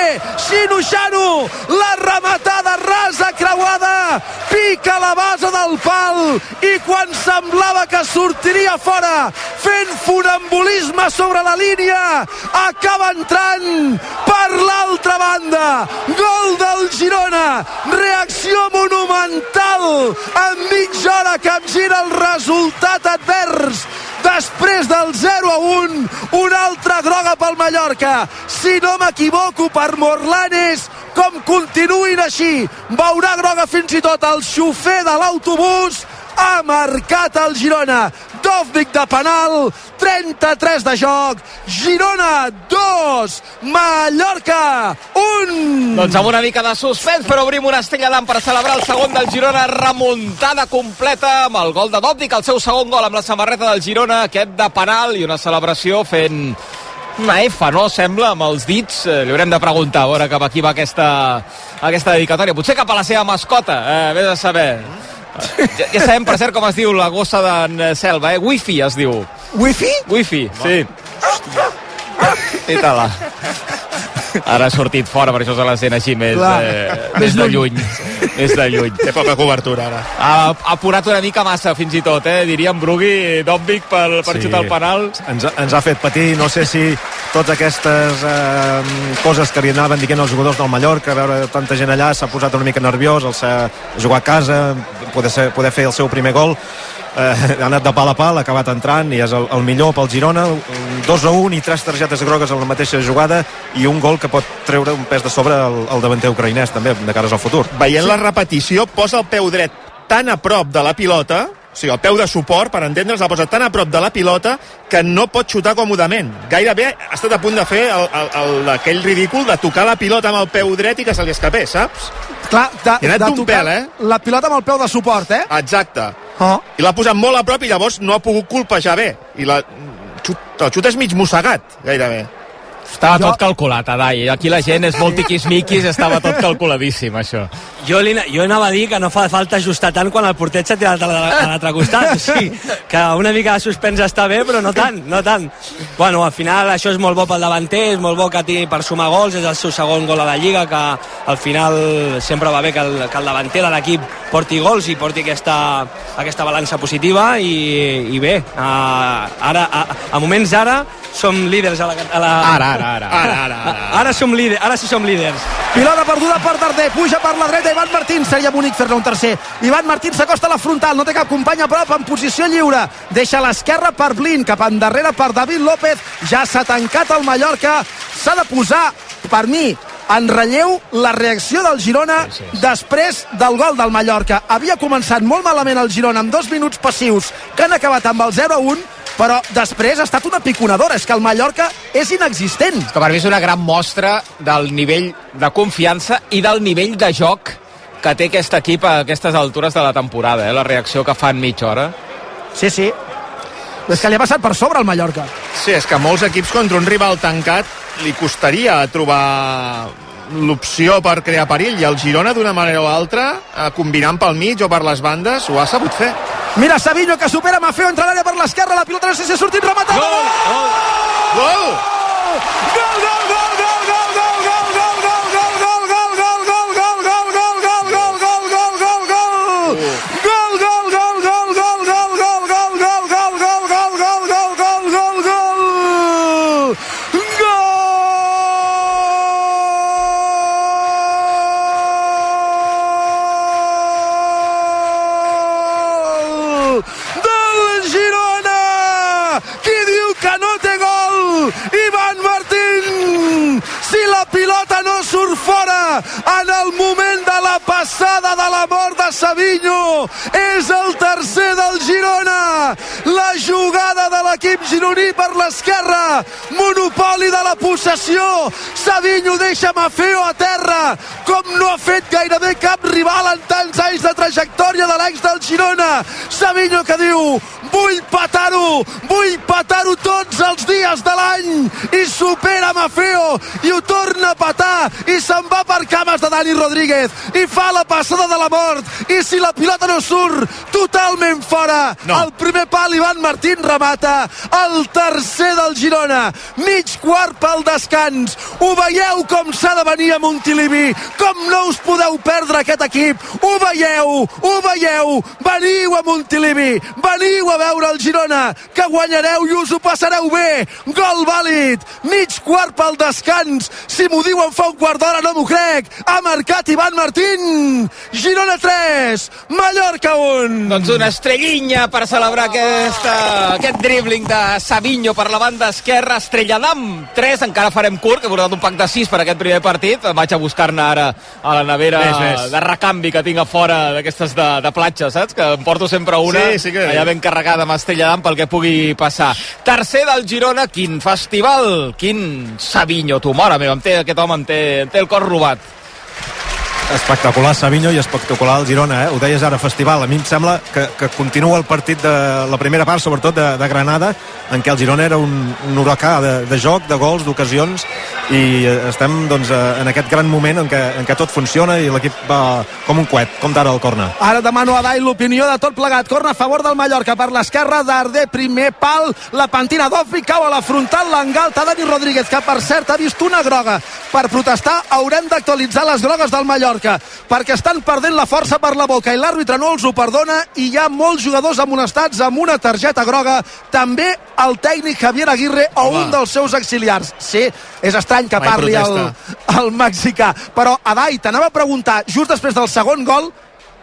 Xino Xano! La rematada rasa creuada! Pica la base del pal! I quan semblava que sortiria fora fent funambulisme sobre la línia acaba entrant per l'altra banda gol del Girona reacció monumental en mitja hora capgira el resultat advers després del 0 a 1 una altra groga pel Mallorca si no m'equivoco per Morlanes com continuïn així? Veurà groga fins i tot el xofer de l'autobús. Ha marcat el Girona. Dovvik de penal 33 de joc. Girona 2 Mallorca 1 Doncs amb una mica de suspens, però obrim una estella d'am per celebrar el segon del Girona, remuntada completa amb el gol de Dòptic, el seu segon gol amb la samarreta del Girona, aquest de penal i una celebració fent una F, no? Sembla, amb els dits. Eh, li haurem de preguntar, a veure cap a qui va aquesta, aquesta dedicatòria. Potser cap a la seva mascota, eh, vés a saber. Ja, ja sabem, per cert, com es diu la gossa d'en Selva, eh? Wifi es diu. Wifi? Wifi, sí. I tala. Ara ha sortit fora, per això se la sent així més, Clar. eh, més de lluny. Més de lluny. Té poca cobertura, ara. Ha, ha apurat una mica massa, fins i tot, eh? Diríem Brugui, Dombic, per, per Sí. xutar el penal. Ens, ens ha fet patir, no sé si totes aquestes eh, coses que li anaven dient als jugadors del Mallorca, veure tanta gent allà, s'ha posat una mica nerviós, el ser, jugar a casa, poder, ser, poder fer el seu primer gol, eh, ha anat de pal a pal, ha acabat entrant i és el, el millor pel Girona, un 2 a 1 i tres targetes grogues en la mateixa jugada i un gol que pot treure un pes de sobre el, el davanter ucraïnès també, de cares al futur. Veient la repetició, posa el peu dret tan a prop de la pilota, o sigui, el peu de suport, per entendre's, la posa tan a prop de la pilota que no pot xutar còmodament. Gairebé ha estat a punt de fer el, el, el, aquell ridícul de tocar la pilota amb el peu dret i que se li escapés, saps? Clar, de, I ha anat de d'un tocar pèl, eh? La pilota amb el peu de suport, eh? Exacte. Oh. I l'ha posat molt a prop i llavors no ha pogut colpejar bé. I la, xut, el xut és mig mossegat, gairebé. Estava tot calculat, Adai. Aquí la gent és molt tiquismiquis, estava tot calculadíssim, això. Jo, li, jo anava a dir que no fa falta ajustar tant quan el porter s'ha tirat a la- a l'altre costat. O sigui, que una mica de suspens està bé, però no tant, no tant. Bueno, al final això és molt bo pel davanter, és molt bo que tingui per sumar gols, és el seu segon gol a la Lliga, que al final sempre va bé que el, que el davanter de l'equip porti gols i porti aquesta, aquesta balança positiva i, i bé, a, ara, a, a moments ara som líders a la... A la Ara, ara, ara. Ara, ara, ara. Ara som líders, ara sí som líders. Pilota perduda per Darder, puja per la dreta Ivan Martín, seria bonic fer-ne un tercer. Ivan Martín s'acosta a la frontal, no té cap company a prop, en posició lliure. Deixa a l'esquerra per Blin, cap endarrere per David López. Ja s'ha tancat el Mallorca. S'ha de posar, per mi, en relleu la reacció del Girona després del gol del Mallorca. Havia començat molt malament el Girona amb dos minuts passius que han acabat amb el 0-1 però després ha estat una piconadora. És que el Mallorca és inexistent. Que per mi és una gran mostra del nivell de confiança i del nivell de joc que té aquest equip a aquestes altures de la temporada, eh? la reacció que fa en mitja hora. Sí, sí. És que li ha passat per sobre el Mallorca. Sí, és que molts equips contra un rival tancat li costaria trobar l'opció per crear perill i el Girona d'una manera o altra eh, combinant pel mig o per les bandes ho ha sabut fer Mira Savinho que supera Mafeo, entra l'àrea per l'esquerra, la pilota no sé si ha sortit rematada. Gol! Gol! Gol, gol, gol, gol, pilota no surt fora en el moment de la passada de la mort de Savinho, és el tercer del Girona! La jugada de l'equip gironí per l'esquerra, monopoli de la possessió, Savinho deixa Mafeo a terra, com no ha fet gairebé cap rival en tants anys de trajectòria de l'ex del Girona. Savinho que diu, vull patar-ho, vull patar-ho tots els dies de l'any, i supera Mafeo, i ho torna a patar, i se'n va per cames de Dani Rodríguez, i fa la passada de la mort, i si la pilota no surt, totalment fora. No. El primer pal Ivan Martín remata, el tercer del Girona, mig quart pel descans. Ho veieu com s'ha de venir a Montilivi, com no us podeu perdre aquest equip. Ho veieu, ho veieu. Veniu a Montilivi, veniu a veure el Girona, que guanyareu i us ho passareu bé. Gol vàlid, mig quart pel descans. Si m'ho diuen fa un quart d'hora no m'ho crec. Ha marcat Ivan Martín. Girona 3, Mallorca 1. Doncs una estrellinya per celebrar aquesta, aquest dribbling de Savinho per la banda esquerra, Estrelladam 3, encara farem curt, que he portat un pack de 6 per aquest primer partit, vaig a buscar-ne ara a la nevera Ves, ves. de recanvi que tinc a fora d'aquestes de, de platja, saps? Que em porto sempre una Sí, sí que- allà ben carregada amb Estrelladam pel que pugui passar. Tercer del Girona, quin festival, quin Savinho, tu, mare meva, té, aquest home em té, em té el cor robat. Espectacular Savinho i espectacular el Girona, eh? Ho deies ara, festival. A mi em sembla que, que continua el partit de la primera part, sobretot de, de Granada, en què el Girona era un, un huracà de, de joc, de gols, d'ocasions, i eh, estem doncs, eh, en aquest gran moment en què, en què tot funciona i l'equip va com un coet, com d'ara al corna. Ara demano a Dai l'opinió de tot plegat. Corna a favor del Mallorca per l'esquerra d'Ardé, primer pal, la pentina d'Offi, cau a la frontal, l'engalta Dani Rodríguez, que per cert ha vist una groga. Per protestar haurem d'actualitzar les grogues del Mallorca, perquè estan perdent la força per la boca i l'àrbitre no els ho perdona i hi ha molts jugadors amonestats amb una targeta groga, també el tècnic Javier Aguirre o Home. un dels seus auxiliars. Sí, és estrany que Mai parli el, el mexicà. Però, Adai, t'anava a preguntar, just després del segon gol,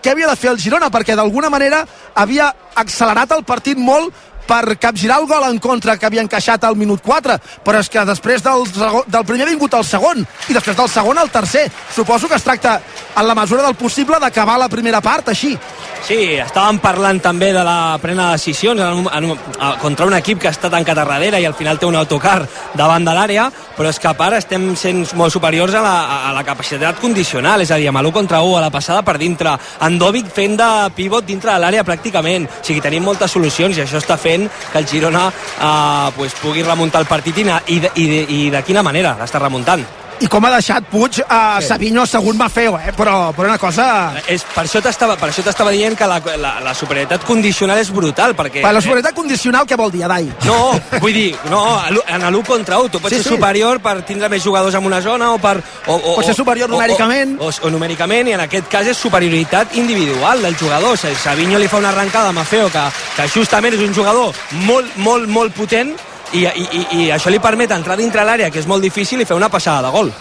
què havia de fer el Girona, perquè d'alguna manera havia accelerat el partit molt per capgirar el gol en contra que havia encaixat al minut 4, però és que després del, del primer ha vingut el segon i després del segon el tercer. Suposo que es tracta, en la mesura del possible, d'acabar la primera part així. Sí, estàvem parlant també de la prena de decisions en en a, contra un equip que està tancat a darrere i al final té un autocar davant de l'àrea, però és que a part estem sent molt superiors a la, a la capacitat condicional, és a dir, amb l'1 contra 1 a la passada per dintre, Andovic fent de pivot dintre de l'àrea pràcticament, o sigui, tenim moltes solucions i això està fent que el Girona eh, pues, pugui remuntar el partit i, i, i, i de quina manera l'està remuntant. I com ha deixat Puig a Sí. Savinho segon Mafeo, eh? però, però una cosa... És, per això t'estava per això t'estava dient que la, la, la superioritat condicional és brutal, perquè... Per la superioritat condicional, què vol dir, Adai? No, vull dir, no, en l'1 contra 1, tu pots Sí, ser sí. superior per tindre més jugadors en una zona o per... O, o, Pot ser superior numèricament. O, o, o, numèricament, i en aquest cas és superioritat individual del jugador. O sigui, Savinho li fa una arrencada a Mafeo, que, que justament és un jugador molt, molt, molt potent, i, i, i, i això li permet entrar dintre l'àrea, que és molt difícil, i fer una passada de gol.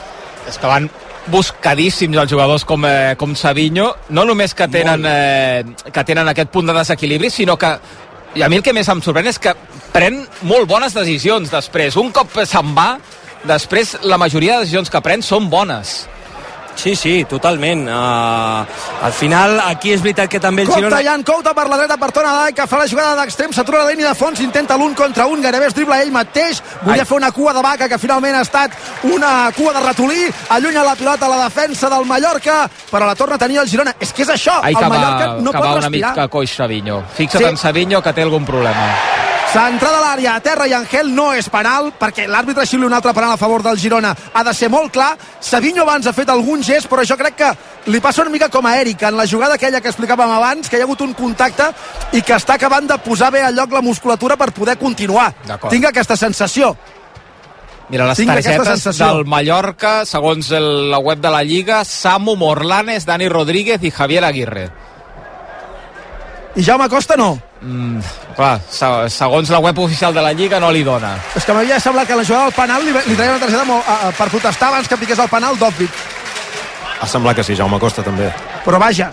És que van buscadíssims els jugadors com, eh, com Savinho, no només que tenen, eh, que tenen aquest punt de desequilibri, sinó que i a mi el que més em sorprèn és que pren molt bones decisions després. Un cop se'n va, després la majoria de decisions que pren són bones. Sí, sí, totalment. Uh, al final, aquí és veritat que també el Compte, Girona... Jan Couta per la dreta per Tona Dai, que fa la jugada d'extrem, s'atura la línia de fons, intenta l'un contra un, gairebé es dribla ell mateix, volia Ai. fer una cua de vaca, que finalment ha estat una cua de ratolí, allunya la pilota a la defensa del Mallorca, però la torna a tenir el Girona. És que és això, Ai, el que va, Mallorca no que pot va una respirar. mica coix Savinho. Fixa't Sí. en Savinho, que té algun problema. Centrada a l'àrea, a terra i Angel no és penal, perquè l'àrbitre xiuli un altre penal a favor del Girona. Ha de ser molt clar. Savinho abans ha fet algun gest, però jo crec que li passa una mica com a Eric, en la jugada aquella que explicàvem abans, que hi ha hagut un contacte i que està acabant de posar bé al lloc la musculatura per poder continuar. Tinc aquesta sensació. Mira, les Tinc targetes del Mallorca, segons el, la web de la Lliga, Samu Morlanes, Dani Rodríguez i Javier Aguirre. I Jaume Costa no. Mm, clar, se- segons la web oficial de la Lliga no li dona. És que m'havia semblat que la jugada del penal li, li traia una targeta molt, a, a, per protestar abans que piqués el penal d'Òbvic. Ha semblat que sí, Jaume Costa també. Però vaja,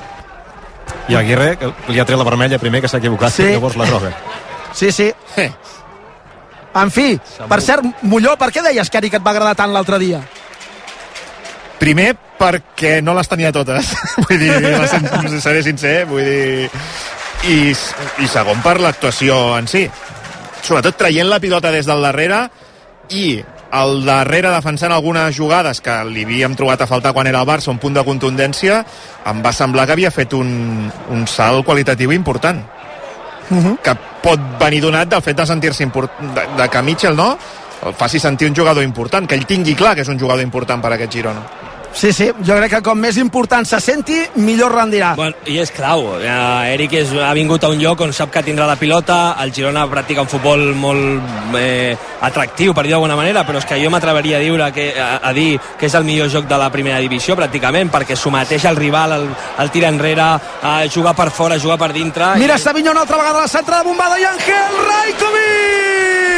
I Aguirre, que li ha tret la vermella primer, que s'ha equivocat, Sí. sí. llavors la droga. sí, sí. En fi, per cert, Molló, per què deies que Eric et va agradar tant l'altre dia? Primer, perquè no les tenia totes. vull dir, seré sincer, vull dir... I, i segon, per l'actuació en si. Sobretot traient la pilota des del darrere i al darrere defensant algunes jugades que li havíem trobat a faltar quan era al Barça, un punt de contundència, em va semblar que havia fet un, un salt qualitatiu important que pot venir donat del fet de sentir-se import... de, de que Mitchell no el faci sentir un jugador important, que ell tingui clar que és un jugador important per aquest Girona. Sí, sí, jo crec que com més important se senti, millor rendirà. Bueno, I és clau. Eh, Eric és, ha vingut a un lloc on sap que tindrà la pilota, el Girona practica un futbol molt eh, atractiu, per dir d'alguna manera, però és que jo m'atreveria a, dir que, a, a dir que és el millor joc de la primera divisió, pràcticament, perquè someteix el rival, el, el tira enrere, eh, jugar per fora, jugar per dintre... Mira, Savinho una altra vegada a la centrada bombada i Ángel Rajkovic!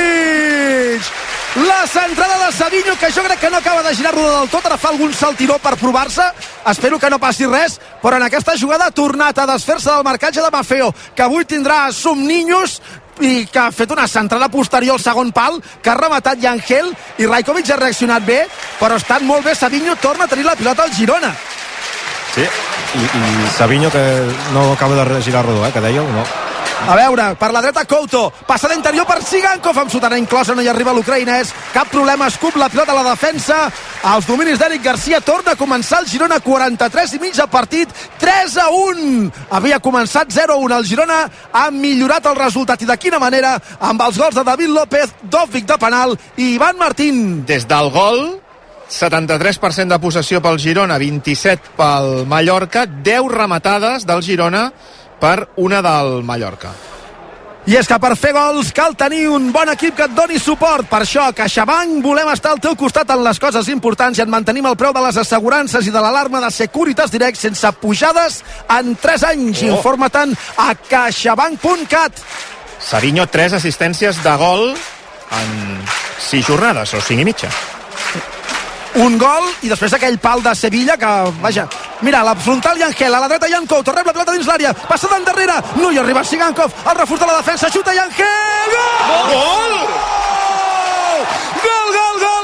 La centrada de Savinho, que jo crec que no acaba de girar rodar del tot, ara fa algun saltiró per provar-se, espero que no passi res, però en aquesta jugada ha tornat a desfer-se del marcatge de Mafeo, que avui tindrà somninyos i que ha fet una centrada posterior al segon pal, que ha rematat Yangel i Rajkovic ha reaccionat bé, però estat molt bé Savinho, torna a tenir la pilota al Girona. Sí, i, i Savinho, que no acaba de girar rodó, eh, que dèieu, no. A veure, per la dreta Couto, passada interior per Sigankov, amb sotana inclosa, no hi arriba l'ucraïnès, cap problema, escup la pilota a la defensa, als dominis d'Eric Garcia, torna a començar el Girona, 43 i mig de partit, 3 a 1, havia començat 0 a 1, el Girona ha millorat el resultat, i de quina manera, amb els gols de David López, Dovvik de penal i Ivan Martín. Des del gol 73% de possessió pel Girona, 27 pel Mallorca, 10 rematades del Girona per una del Mallorca. I és que per fer gols cal tenir un bon equip que et doni suport. Per això, CaixaBank, volem estar al teu costat en les coses importants i et mantenim el preu de les assegurances i de l'alarma de Securitas Direct sense pujades en 3 anys. Oh. Informa-te'n a caixabank.cat. Savinho, 3 assistències de gol en 6 jornades, o 5 i mitja un gol i després aquell pal de Sevilla que, vaja, mira, la frontal i Angel, a la dreta Jankov, rep la pelota dins l'àrea, passa d'endarrere, no hi arriba Sigankov, el reforç de la defensa, xuta Jankov, gol! Gol! Gol, gol, gol!